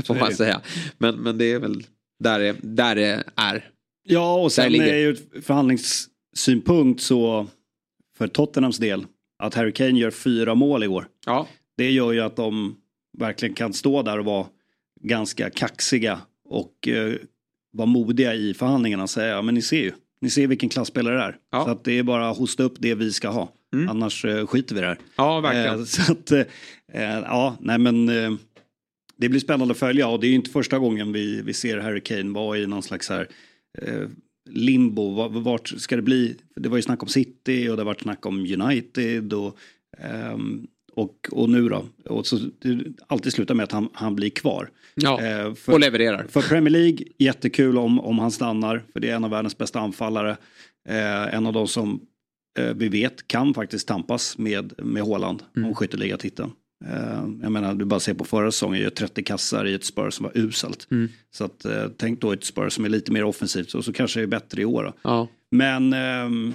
får man säga. Men, men det är väl där det, där det är. Ja och sen är ju förhandlingssynpunkt så för Tottenhams del att Harry Kane gör fyra mål i år. Ja. Det gör ju att de verkligen kan stå där och vara ganska kaxiga och eh, vara modiga i förhandlingarna och säga ja men ni ser ju, ni ser vilken klassspelare det är. Ja. Så att det är bara att hosta upp det vi ska ha. Mm. Annars eh, skiter vi i det här. Ja, verkligen. Eh, så att, eh, ja, nej men det blir spännande att följa och det är ju inte första gången vi, vi ser Harry Kane vara i någon slags här limbo. Vart ska det bli? Det var ju snack om City och det har varit snack om United och um, och, och nu då? Och så, det alltid slutar med att han, han blir kvar. Ja, eh, för, och levererar. För Premier League, jättekul om, om han stannar. För det är en av världens bästa anfallare. Eh, en av de som eh, vi vet kan faktiskt tampas med, med Haaland mm. om skytteligatiteln. Eh, jag menar, du bara ser på förra säsongen, gör 30 kassar i ett Spurs som var uselt. Mm. Så att, eh, tänk då ett Spurs som är lite mer offensivt och så kanske det är bättre i år. Ja. Men ehm,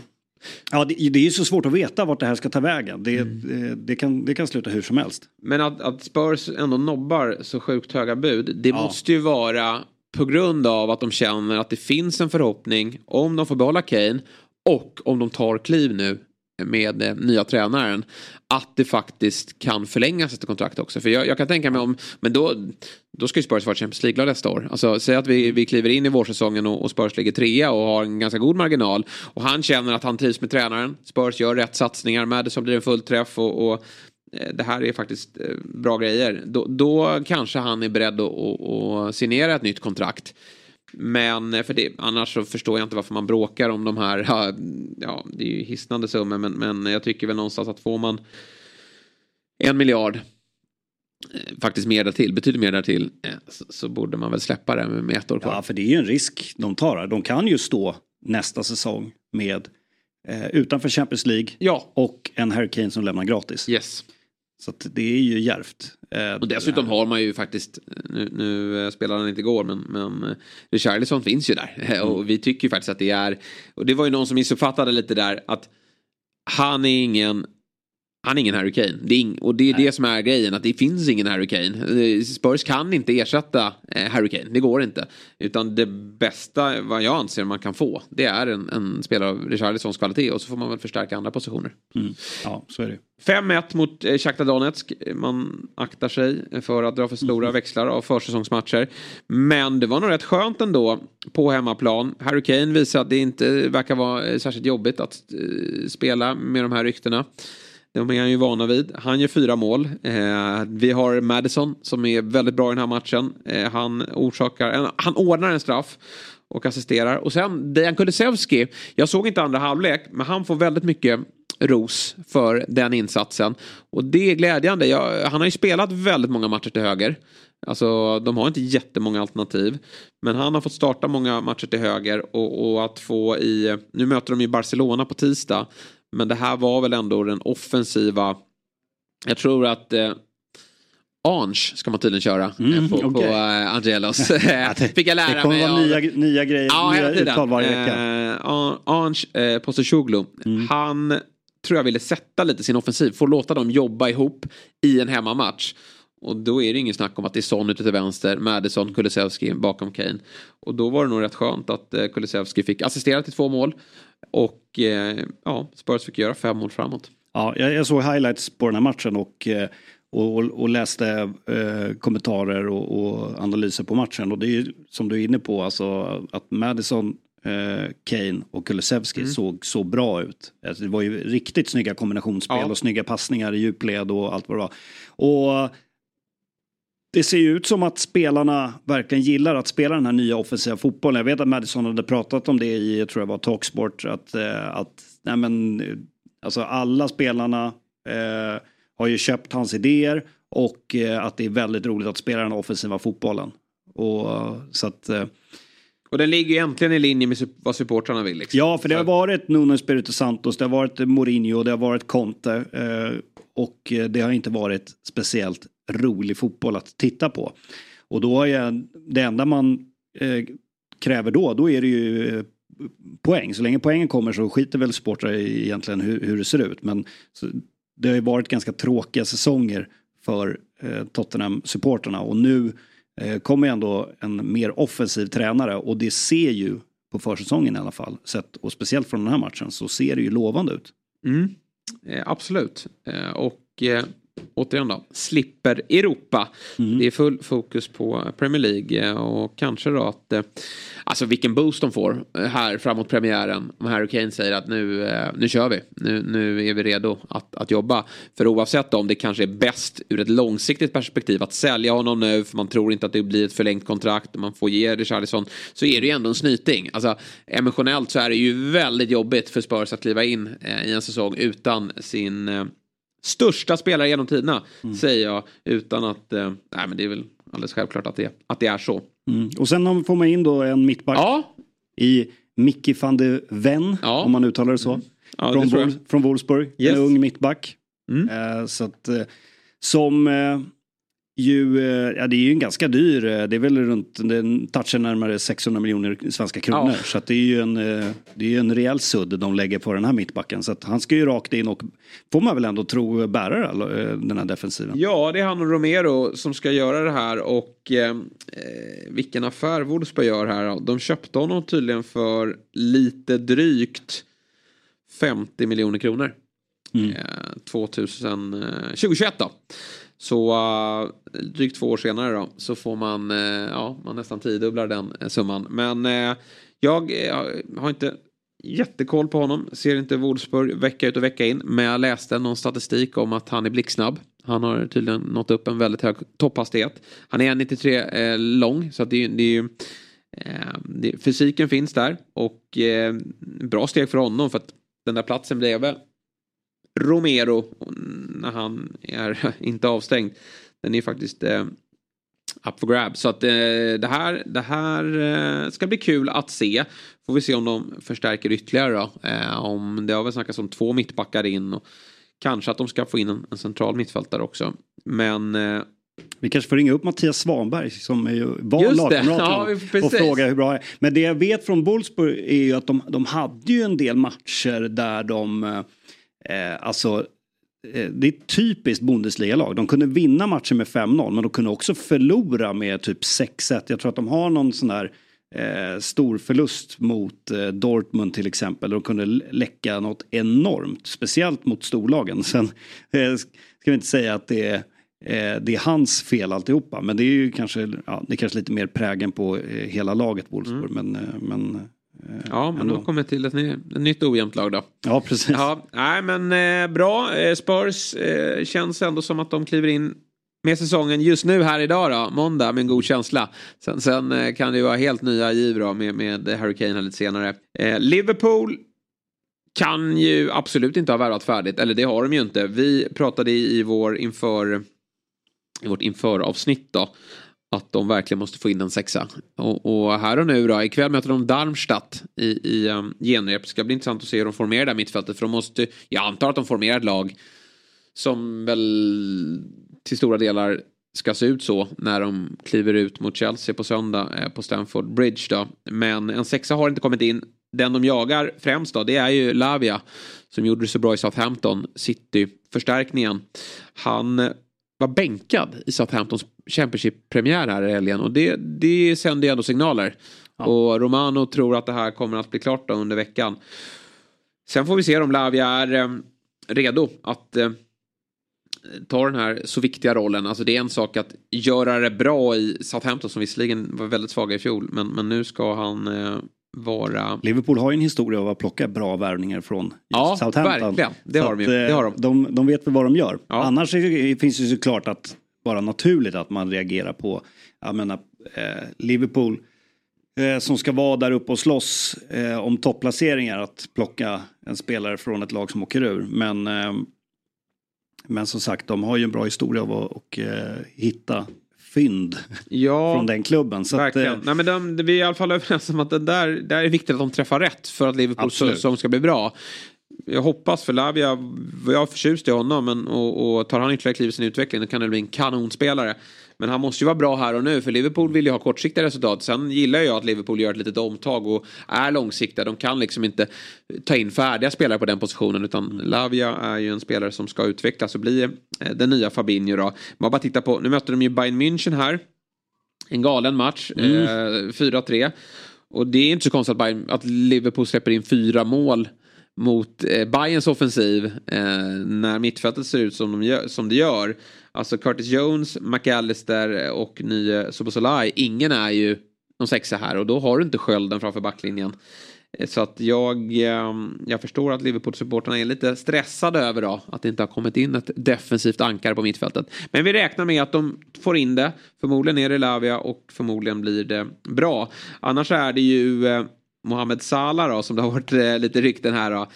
Ja, det, det är ju så svårt att veta vart det här ska ta vägen. Det, mm. det, det, kan, det kan sluta hur som helst. Men att, att Spurs ändå nobbar så sjukt höga bud. Det ja. måste ju vara på grund av att de känner att det finns en förhoppning om de får behålla Kane och om de tar kliv nu med eh, nya tränaren. Att det faktiskt kan förlängas ett kontrakt också. För jag, jag, kan tänka mig om, men då, då ska ju Spurs vara Champions League nästa år. Alltså säg att vi, vi kliver in i vårsäsongen och, och Spurs ligger trea och har en ganska god marginal. Och han känner att han trivs med tränaren. Spurs gör rätt satsningar. Madison blir en fullträff och, och eh, det här är faktiskt eh, bra grejer. Då, då kanske han är beredd att, att, att signera ett nytt kontrakt. Men eh, för det, annars så förstår jag inte varför man bråkar om de här. Ja, det är ju hisnande summor men, men jag tycker väl någonstans att får man en miljard eh, faktiskt mer därtill, betydligt mer därtill eh, så, så borde man väl släppa det med ett år kvar. Ja för det är ju en risk de tar. De kan ju stå nästa säsong med eh, utanför Champions League ja. och en Harry Kane som lämnar gratis. Yes. Så det är ju järvt. Eh, och dessutom har man ju faktiskt, nu, nu eh, spelar han inte igår men, men eh, Richarlison finns ju där. Mm. Och vi tycker ju faktiskt att det är, och det var ju någon som missuppfattade lite där att han är ingen han är ingen Harry Kane. Det är och det är Nej. det som är grejen. Att det finns ingen Harry Kane. Eh, Spurs kan inte ersätta eh, Harry Kane. Det går inte. Utan det bästa vad jag anser man kan få. Det är en, en spelare av Richarlisons kvalitet. Och så får man väl förstärka andra positioner. Mm. Ja, så är det. 5-1 mot eh, Shakhtar Donetsk. Man aktar sig för att dra för stora mm. växlar av försäsongsmatcher. Men det var nog rätt skönt ändå på hemmaplan. Harry Kane visar att det inte verkar vara särskilt jobbigt att spela med de här ryktena. De är han ju vana vid. Han gör fyra mål. Eh, vi har Madison som är väldigt bra i den här matchen. Eh, han orsakar, en, han ordnar en straff och assisterar. Och sen Dejan Kulusevski. Jag såg inte andra halvlek men han får väldigt mycket ros för den insatsen. Och det är glädjande. Jag, han har ju spelat väldigt många matcher till höger. Alltså de har inte jättemånga alternativ. Men han har fått starta många matcher till höger och, och att få i, nu möter de ju Barcelona på tisdag. Men det här var väl ändå den offensiva, jag tror att eh, Ange ska man tydligen köra Mm, eh, på, på okej. eh, Angelos. Fick jag lära Det kommer mig. vara nya, nya grejer, Ja, nya uttal varje vecka. Eh, An- Ange eh, Postecoglou, Mm. han tror jag ville sätta lite sin offensiv, få låta dem jobba ihop i en hemmamatch. Och då är det ingen snack om att det är Son ute till vänster, Madison, Kulusevski bakom Kane. Och då var det nog rätt skönt att eh, Kulusevski fick assistera till två mål. Och eh, ja, Spurs fick göra fem mål framåt. Ja, jag, jag såg highlights på den här matchen och, eh, och, och, och läste eh, kommentarer och, och analyser på matchen. Och det är ju som du är inne på, alltså att Madison, eh, Kane och Kulusevski Mm. såg så bra ut. Alltså, det var ju riktigt snygga kombinationsspel Ja. och snygga passningar i djupled och allt vad det var. Och det ser ju ut som att spelarna verkligen gillar att spela den här nya offensiva fotbollen. Jag vet att Madison hade pratat om det i, jag tror det var Talksport, att, eh, att nej men, alltså alla spelarna eh, har ju köpt hans idéer och eh, att det är väldigt roligt att spela den offensiva fotbollen. Och, så att, eh, Och den ligger ju äntligen i linje med vad supportrarna vill. Liksom. ja, för det har varit Nuno Espirito Santos, det har varit Mourinho, det har varit Conte eh, och eh, det har inte varit speciellt rolig fotboll att titta på. Och då är det enda man eh, kräver då, då är det ju eh, poäng. Så länge poängen kommer så skiter väl supportrar i egentligen hur, hur det ser ut. Men så, det har ju varit ganska tråkiga säsonger för eh, Tottenham-supporterna och nu eh, kommer ändå en mer offensiv tränare och det ser ju på försäsongen i alla fall, sett, och speciellt från den här matchen, så ser det ju lovande ut. Mm. Eh, absolut. Eh, och eh, återigen då, slipper Europa. Mm. Det är full fokus på Premier League eh, och kanske då att eh, alltså vilken boost de får eh, här framåt premiären. Om Harry Kane säger att nu, nu kör vi. Nu, nu är vi redo att, att jobba. För oavsett om det kanske är bäst ur ett långsiktigt perspektiv att sälja honom nu för man tror inte att det blir ett förlängt kontrakt och man får ge Richarlison så är det ju ändå en snyting. Alltså emotionellt så är det ju väldigt jobbigt för Spurs att kliva in i en säsong utan sin största spelare genom tiderna. Säger jag utan att, eh, nej men det är väl alldeles självklart att det, att det är så. Mm. Och sen får man in då en mittback Ja, i Mickey van de Ven, Ja. om man uttalar det så. ja från, det från Wolfsburg, Yes. en ung mittback. Mm. Eh, så att, eh, som eh, ju, eh, ja det är ju en ganska dyr, eh, det är väl runt, den touchar närmare 600 miljoner svenska kronor. Ja. Så det är ju en, eh, det är en rejäl sudd de lägger på den här mittbacken. Så att han ska ju rakt in och, får man väl ändå tro, bära den här defensiven. Ja, det är han och Romero som ska göra det här och eh, vilken affär Wolfsburg gör här. De köpte honom tydligen för lite drygt 50 miljoner kronor. Mm. Eh, 2000, eh, 2021 då. Så eh, drygt två år senare då så får man, eh, ja, man nästan tiodubblar den eh, summan. Men jag har inte jättekoll på honom. Ser inte Wolfsburg vecka ut och vecka in. Men jag läste någon statistik om att han är blixtsnabb. Han har tydligen nått upp en väldigt hög topphastighet. Han är 1,93 lång så att det, är- det är ju det, fysiken finns där och bra steg för honom för att den där platsen bredvid Romero när han är inte avstängd. Den är faktiskt eh, up for grab. Så att eh, det här, det här eh, ska bli kul att se. Får vi se om de förstärker ytterligare då. Eh, om det har väl snackats om två mittbackar in. Och kanske att de ska få in en, en central mittfältare också. Men eh, Vi kanske får ringa upp Mattias Svanberg som är ju var lagkamrat Ja, och fråga hur bra det är. Men det jag vet från Wolfsburg är ju att de, de hade ju en del matcher där de, eh, alltså eh, det är typiskt Bundesliga-lag. De kunde vinna matchen med 5-0 men de kunde också förlora med typ 6-1. Jag tror att de har någon sån där eh, stor förlust mot eh, Dortmund till exempel. De kunde lä- läcka något enormt, speciellt mot storlagen. Sen eh, ska vi inte säga att det är eh, det är hans fel alltihopa. Men det är ju kanske, ja, det är kanske lite mer prägen på eh, hela laget Wolfsburg. Men, eh, men eh, ja, men då kommer till ett, ett nytt ojämnt lag då. Ja, precis. Ja, nej men eh, bra. Eh, Spurs eh, känns ändå som att de kliver in med säsongen just nu här idag då, måndag med en god känsla. Sen, sen eh, kan det ju vara helt nya giv då med, med här lite senare. Eh, Liverpool kan ju absolut inte ha värvat färdigt. Eller det har de ju inte. Vi pratade i, i vår inför i vårt inför-avsnitt då. Att de verkligen måste få in en sexa. Och, och här och nu då, ikväll möter de Darmstadt i, i um, genrep. Det ska bli intressant att se hur de formerar det här mittfältet. För de måste, jag antar att de formerar ett lag som väl till stora delar ska se ut så när de kliver ut mot Chelsea på söndag eh, på Stamford Bridge då. Men en sexa har inte kommit in. Den de jagar främst då det är ju Lavia som gjorde det så bra i Southampton City-förstärkningen. Han var bänkad i Southamptons Championship-premiär här i helgen och det, det sänder ju ändå signaler. Ja. Och Romano tror att det här kommer att bli klart under veckan. Sen får vi se om Lavia är eh, redo att eh, ta den här så viktiga rollen. Alltså det är en sak att göra det bra i Southampton som visserligen var väldigt svaga i fjol. Men, men nu ska han eh, vara... Liverpool har ju en historia av att plocka bra värvningar från ja, Southampton. verkligen. Det har, de det har de. de. De vet väl vad de gör. Ja. Annars finns det såklart att vara naturligt att man reagerar på, jag menar, eh, Liverpool eh, som ska vara där uppe och slåss eh, om topplaceringar att plocka en spelare från ett lag som åker ur. Men eh, men som sagt, de har ju en bra historia av att och, eh, hitta fynd ja, från den klubben. Så verkligen. Att, eh, Nej, men de, vi är i alla fall överens om att det där, där är viktigt att de träffar rätt för att Liverpools säsong ska bli bra. Jag hoppas för Lavia, jag är förtjust i honom men, och, och tar han ytterligare kliv i sin utveckling då kan det bli en kanonspelare. Men han måste ju vara bra här och nu för Liverpool vill ju ha kortsiktiga resultat. Sen gillar jag att Liverpool gör ett litet omtag och är långsiktiga. De kan liksom inte ta in färdiga spelare på den positionen utan Lavia är ju en spelare som ska utvecklas och bli eh, den nya Fabinho då. Man bara titta på, nu möter de ju Bayern München här. En galen match, mm. eh, 4-3. Och det är inte så konstigt att, Bayern, att Liverpool släpper in fyra mål mot eh, Bayerns offensiv eh, när mittfältet ser ut som, de gör, som det gör. Alltså Curtis Jones, McAllister och nye Sobosolai. Ingen är ju någon sexa här och då har du inte skölden framför backlinjen. Eh, så att jag, ehm, jag förstår att Liverpool-supporterna är lite stressade över då, att det inte har kommit in ett defensivt ankare på mittfältet. Men vi räknar med att de får in det. Förmodligen är det Lavia och förmodligen blir det bra. Annars är det ju eh, Mohamed Salah då, som det har varit eh, lite rykten här då.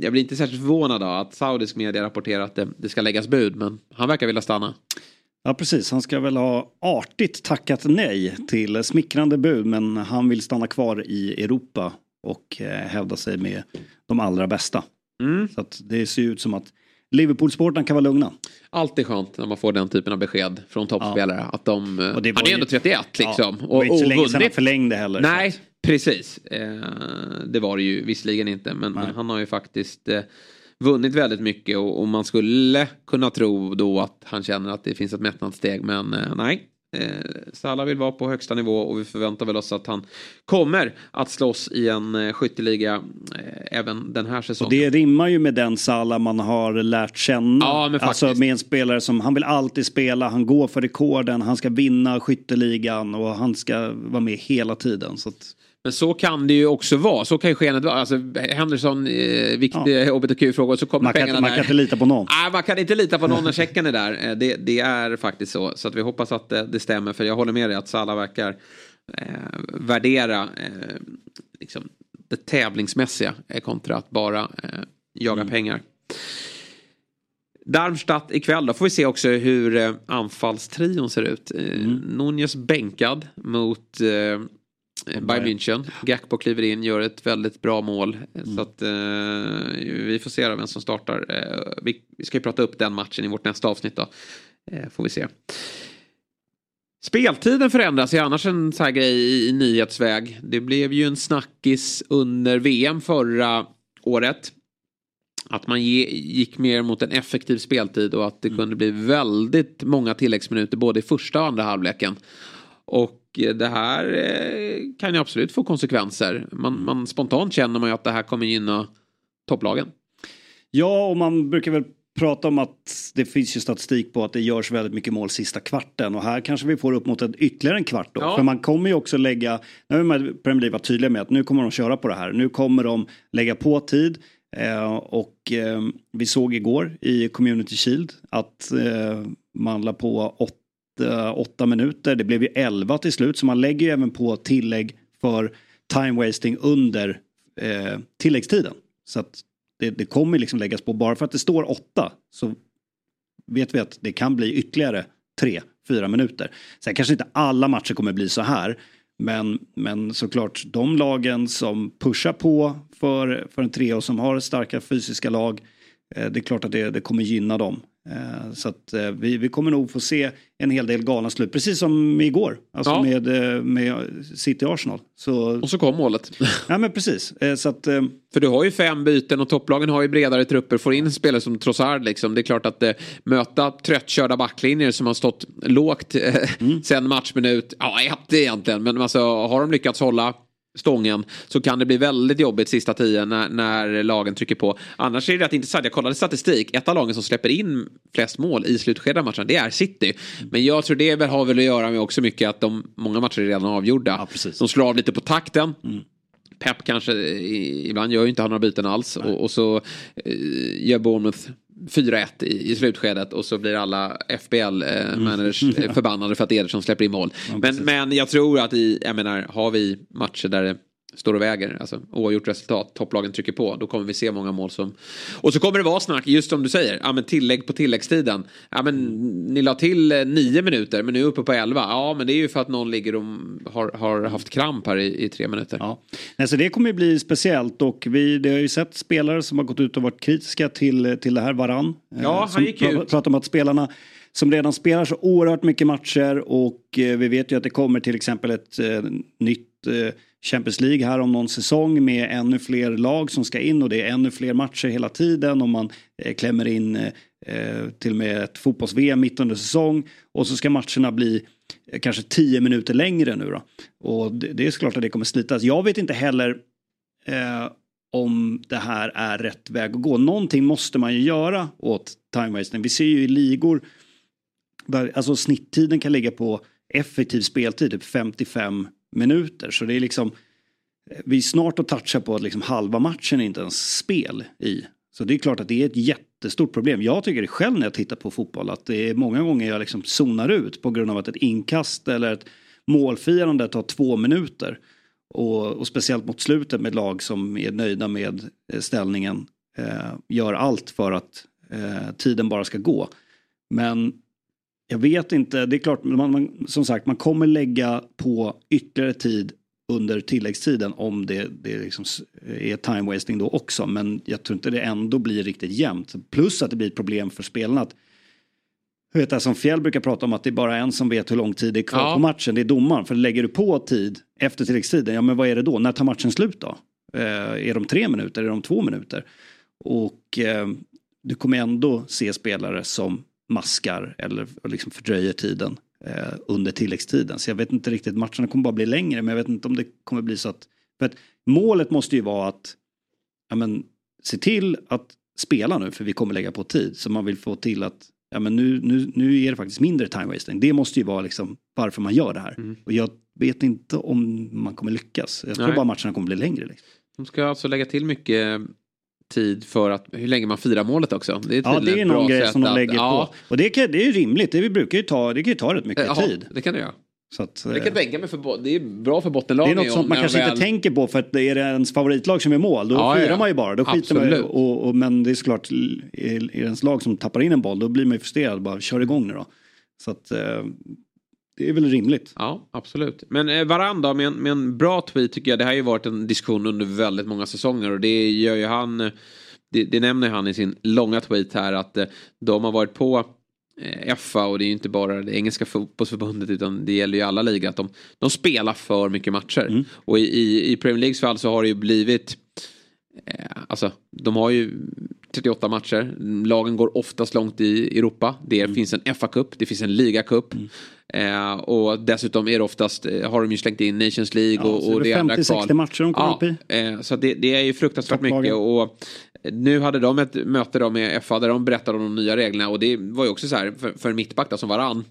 Jag blir inte särskilt förvånad då att saudisk media rapporterar att det, det ska läggas bud, men han verkar vilja stanna. Ja precis, han ska väl ha artigt tackat nej till smickrande bud men han vill stanna kvar i Europa och eh, hävda sig med de allra bästa. Mm. Så att det ser ut som att Liverpool-sporten kan vara lugna. Alltid skönt när man får den typen av besked från toppspelare. Ja. Att de, och det han är ändå 31 liksom. Ja, och, och, inte så länge sedan han förlängde heller. Nej, precis. Eh, det var det ju visserligen inte. Men, men han har ju faktiskt eh, vunnit väldigt mycket. Och, och, man skulle kunna tro då att han känner att det finns ett mättnadssteg. Men eh, nej, Eh, Salah vill vara på högsta nivå och vi förväntar väl oss att han kommer att slåss i en eh, skytteliga eh, även den här säsongen. Och det rimmar ju med den Salah man har lärt känna. Ja, men alltså med en spelare som han vill alltid spela, han går för rekorden, han ska vinna skytteligan och han ska vara med hela tiden. Så att... Men så kan det ju också vara. Så kan ju skenet vara. Alltså, Henderson, eh, viktig ja. hbtq-fråga. Så kommer man pengarna kan, Man kan inte lita på någon. Nej, man kan inte lita på någon när checken är där. Eh, det, det, är faktiskt så. Så att vi hoppas att det, det stämmer. För jag håller med dig att Salah verkar eh, värdera eh, liksom, det tävlingsmässiga kontra att bara eh, jaga mm. pengar. Darmstadt ikväll då får vi se också hur eh, anfallstrion ser ut. Eh, mm. Nunez bänkad mot eh, Eh, Bayern München. Gakpo kliver in, gör ett väldigt bra mål. Mm. Så att eh, vi får se vem som startar. Eh, vi, vi, ska ju prata upp den matchen i vårt nästa avsnitt då. Eh, får vi se. Speltiden förändras ju annars en sån här grej i, i nyhetsväg. Det blev ju en snackis under VM förra året. Att man ge, gick mer mot en effektiv speltid och att det mm. kunde bli väldigt många tilläggsminuter både i första och andra halvleken. Och det här eh, kan ju absolut få konsekvenser. Man, man, spontant känner man ju att det här kommer gynna topplagen. Ja, och man brukar väl prata om att det finns ju statistik på att det görs väldigt mycket mål sista kvarten och här kanske vi får upp mot en, ytterligare en kvart då. Ja. För man kommer ju också lägga, nu har Premier League varit tydliga med att nu kommer de köra på det här. Nu kommer de lägga på tid eh, och eh, vi såg igår i Community Shield att eh, man la på åtta Eh, åtta minuter. Det blev ju elva till slut så man lägger ju även på tillägg för time wasting under eh, tilläggstiden. Så att det, det kommer liksom läggas på. Bara för att det står åtta så vet vi att det kan bli ytterligare tre, fyra minuter. Sen kanske inte alla matcher kommer bli så här. Men, men såklart de lagen som pushar på för, för en trea och som har starka fysiska lag. Eh, det är klart att det, det kommer gynna dem. Eh, så att eh, vi, vi kommer nog få se en hel del galna slut, precis som igår. Alltså Ja. med, eh, med City Arsenal. Så, Och så kom målet. ja men precis. Så att, För du har ju fem byten och topplagen har ju bredare trupper. Får in spelare som Trossard liksom. Det är klart att eh, möta tröttkörda backlinjer som har stått lågt eh, sen matchminut. Ja, ett egentligen. Men alltså, har de lyckats hålla stången så kan det bli väldigt jobbigt sista tio när, när lagen trycker på. Annars är det rätt intressant. Jag kollade statistik. Ett av lagen som släpper in flest mål i slutskedet av matchen det är City. Men jag tror det väl har väl att göra med också mycket att de, många matcher är redan avgjorda. Ja, precis. de slår av lite på takten. Pep kanske ibland gör ju inte han några byten alls och, och så eh, gör Bournemouth 4-1 i, i slutskedet och så blir alla FBL-managers eh, förbannade för att Ederson släpper in mål. men, men jag tror att i, jag menar, har vi matcher där det står och väger, alltså oavgjort resultat, topplagen trycker på, då kommer vi se många mål som... Och så kommer det vara snack, just som du säger, ja men tillägg på tilläggstiden. Ja men ni la till eh, nio minuter, men nu är uppe på elva. Ja men det är ju för att någon ligger och har, har haft kramp här i, i tre minuter. Ja. Nej, så det kommer ju bli speciellt och vi det har ju sett spelare som har gått ut och varit kritiska till, till det här varann. Ja, han som gick ju ut. Pratar om att spelarna som redan spelar så oerhört mycket matcher och eh, vi vet ju att det kommer till exempel ett eh, nytt eh, Champions League här om någon säsong med ännu fler lag som ska in och det är ännu fler matcher hela tiden och man eh, klämmer in eh, eh, till och med ett fotbolls-VM mitt under säsong och så ska matcherna bli kanske tio minuter längre nu då. Och det, det är såklart att det kommer slitas. Jag vet inte heller eh, om det här är rätt väg att gå. Någonting måste man ju göra åt time wasting. Vi ser ju i ligor där alltså snitttiden kan ligga på effektiv speltid, typ 55 minuter. Så det är liksom, vi är snart att toucha på att liksom halva matchen är inte ens spel i. Så det är klart att det är ett jättestort problem. Jag tycker det själv när jag tittar på fotboll att det är många gånger jag liksom zonar ut på grund av att ett inkast eller ett målfirande tar två minuter. Och, och speciellt mot slutet med lag som är nöjda med eh, ställningen eh, gör allt för att eh, tiden bara ska gå. Men jag vet inte, det är klart, man, man, som sagt, man kommer lägga på ytterligare tid under tilläggstiden om det, det liksom är time wasting då också. Men jag tror inte det ändå blir riktigt jämnt. Plus att det blir ett problem för spelarna. Att, jag vet det som Fjäll brukar prata om att det är bara en som vet hur lång tid det är kvar Ja. på matchen. Det är domaren. För lägger du på tid efter tilläggstiden, ja men vad är det då? När tar matchen slut då? Eh, är de tre minuter? Är de två minuter? Och eh, du kommer ändå se spelare som maskar eller liksom fördröjer tiden eh, under tilläggstiden. Så jag vet inte riktigt, matcherna kommer bara bli längre men jag vet inte om det kommer bli så att... För att målet måste ju vara att ja, men, se till att spela nu för vi kommer lägga på tid. Så man vill få till att ja, men nu, nu, nu är det faktiskt mindre time wasting. Det måste ju vara liksom varför man gör det här. Och jag vet inte om man kommer lyckas. Jag tror Nej. bara matcherna kommer bli längre. Liksom. De ska alltså lägga till mycket tid för att, hur länge man firar målet också. Det är Ja, det är någon grej som de att- lägger ja, på. Och det, kan, det är rimligt, det vi brukar ju ta, det kan ju ta rätt mycket Jaha, tid. det kan det göra. Så att, Det kan jag eh, tänka mig för det är bra för det bottenlagen. är något som man kanske väl- inte tänker på för att det är det ens favoritlag som är mål. Då Ja, firar ja. man ju bara. Då skiter man ju, och, och, men det är såklart, är är det ens lag som tappar in en boll då blir man ju frustrerad. Bara kör igång nu då. Så att eh, det är väl rimligt. Ja, absolut. Men eh, Varann då, med en, med en bra tweet tycker jag. Det här har ju varit en diskussion under väldigt många säsonger och det gör ju han. eh, Det, det nämner han i sin långa tweet här att eh, de har varit på FA och det är ju inte bara det engelska fotbollsförbundet utan det gäller ju alla ligor att de, de spelar för mycket matcher. Och i, i, Premier Leagues fall så har det ju blivit eh, Alltså, de har ju 38 matcher. Lagen går oftast långt i Europa. Det finns en FA-cup, det finns en ligacup. Eh, och dessutom är det oftast, eh, har de ju slängt in Nations League Ja, och, och det det andra 50-60 kval. matcher de kommer ja, upp i. Eh, så det, det är ju fruktansvärt mycket. Och nu hade de ett möte då med FA där de berättade om de nya reglerna. Och det var ju också så här, för, för en mittback då, som varann.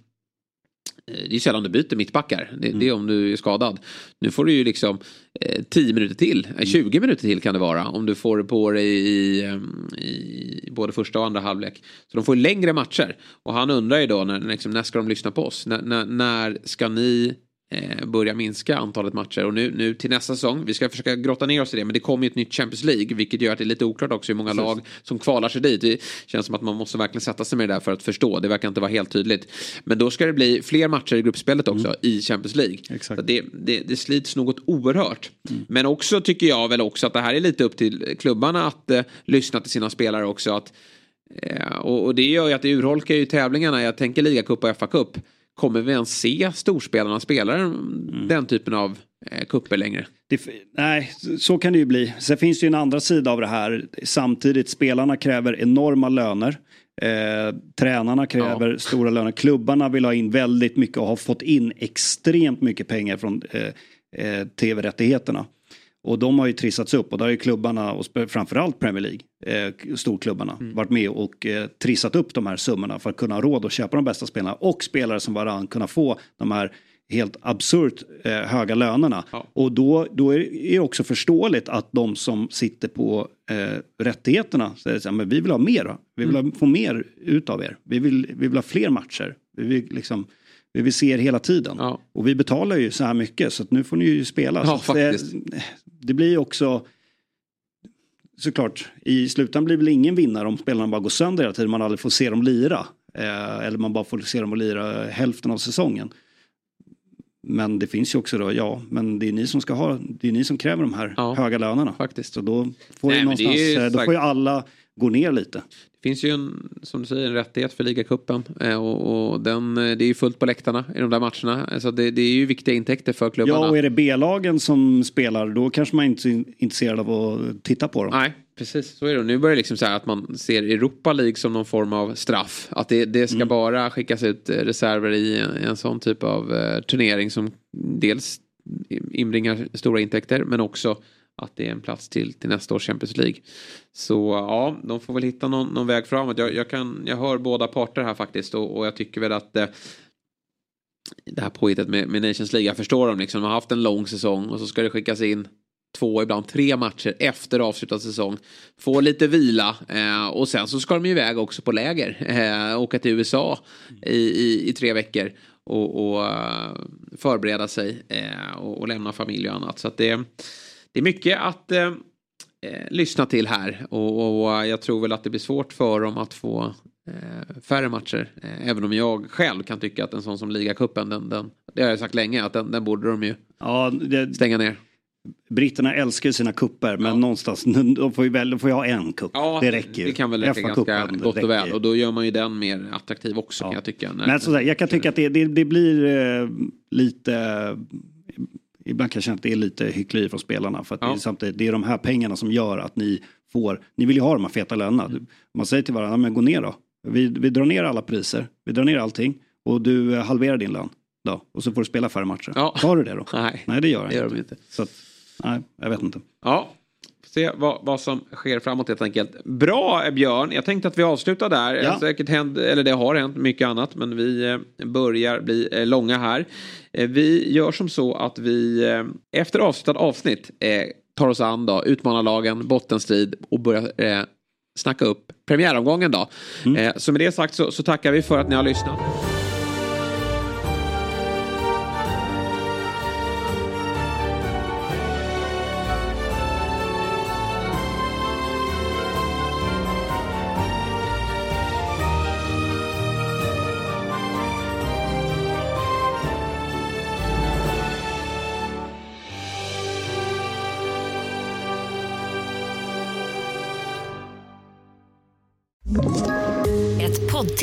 Det är sällan du byter mittbackar. Det, det är om du är skadad. Nu får du ju liksom eh, 10 minuter till. Eh, 20 minuter till kan det vara. Om du får på dig i, eh, i både första och andra halvlek. Så de får längre matcher. Och han undrar ju då när, liksom, när ska de lyssna på oss? När, när, när ska ni eh, börja minska antalet matcher. Och nu, nu till nästa säsong, vi ska försöka grotta ner oss i det, men det kommer ju ett nytt Champions League, vilket gör att det är lite oklart också hur många Precis. lag som kvalar sig dit. Det känns som att man måste verkligen sätta sig med det där för att förstå. Det verkar inte vara helt tydligt. Men då ska det bli fler matcher i gruppspelet också mm. i Champions League. Exakt. Det, det, det slits något oerhört. Mm. Men också tycker jag väl också att det här är lite upp till klubbarna att eh, lyssna till sina spelare också. Att, eh, och, och, det gör ju att det urholkar ju tävlingarna. Jag tänker ligacup och FA-cup kommer vi ens se storspelarna spela mm. den typen av eh, kupper längre? Det, nej, så kan det ju bli. Sen finns det ju en andra sida av det här. Samtidigt, spelarna kräver enorma löner. Eh, tränarna kräver ja. stora löner. Klubbarna vill ha in väldigt mycket och har fått in extremt mycket pengar från eh, eh, tv-rättigheterna. Och de har ju trissats upp och där har ju klubbarna och framförallt Premier League, eh, storklubbarna, mm. varit med och eh, trissat upp de här summorna för att kunna ha råd att köpa de bästa spelarna och spelare som varann kunna få de här helt absurt eh, höga lönerna. Ja. Och då, då är det också förståeligt att de som sitter på eh, rättigheterna säger så här, men vi vill ha mer. Vi vill mm. ha, få mer ut av er. Vi vill, vi vill ha fler matcher. Vi vill liksom vi vill se er hela tiden. Ja. Och vi betalar ju så här mycket så att nu får ni ju spela. Ja, så det, det, blir också såklart i slutändan blir väl ingen vinnare om spelarna bara går sönder hela tiden. Man aldrig får se dem lira. Eh, eller man bara får se dem lira hälften av säsongen. Men det finns ju också då, ja, men det är ni som ska ha, det är ni som kräver de här ja, höga lönerna. Faktiskt. Så då får, Nej, ju någonstans, ju, eh, då får ju alla gå ner lite. Det finns ju en, som du säger, en rättighet för ligacupen. Eh, och, och den, eh, det är ju fullt på läktarna i de där matcherna. Så det, det är ju viktiga intäkter för klubbarna. Ja, och är det B-lagen som spelar då kanske man inte är intresserad av att titta på dem. Nej, precis. Så är det. Nu börjar det liksom så här att man ser Europa League som någon form av straff. Att det, det ska mm. bara skickas ut reserver i en, en sån typ av uh, turnering som dels inbringar stora intäkter men också att det är en plats till, till nästa års Champions League. Så ja, de får väl hitta någon, någon väg framåt. Jag, jag, kan, jag hör båda parter här faktiskt och, och jag tycker väl att eh, det här påhittet med, med Nations League, jag förstår dem liksom. De har haft en lång säsong och så ska det skickas in två, ibland tre matcher efter avslutad säsong. Få lite vila eh, och sen så ska de ju iväg också på läger. Eh, åka till USA i, i, i tre veckor och, och eh, förbereda sig eh, och, och, lämna familj och annat. Så att det det är mycket att eh, eh, lyssna till här och, och, jag tror väl att det blir svårt för dem att få eh, färre matcher. Eh, även om jag själv kan tycka att en sån som ligacupen, den, den, det har jag sagt länge, att den, den borde de ju ja, det, stänga ner. Britterna älskar sina kupper men ja. någonstans de får ju väl, de får ju ha en kupp. Ja, det räcker ju. Det kan väl räcka ganska gott och väl och då gör man ju den mer attraktiv också ja. kan jag tycka. Men sådär, jag kan tycka att det, det, det blir eh, lite ibland kan jag känna att det är lite hyckleri från spelarna. För att ja. det, är samtidigt, det är de här pengarna som gör att ni får, ni vill ju ha de här feta lönerna. Mm. Man säger till varandra, men gå ner då. Vi, vi drar ner alla priser, vi drar ner allting och du halverar din lön. Då, och så får du spela färre matcher. Ja. Tar du det då? Nej, nej det gör, det gör inte. de inte. Så att, nej, jag vet inte. Ja, se vad, vad som sker framåt helt enkelt. Bra Björn, jag tänkte att vi avslutar där. Ja. Säkert hänt, eller det har hänt mycket annat men vi eh, börjar bli eh, långa här. Eh, vi gör som så att vi efter avslutad avsnitt tar oss an då, utmanarlagen, bottenstrid och börjar eh, snacka upp premiäromgången då. Mm. så med det sagt så, så tackar vi för att ni har lyssnat.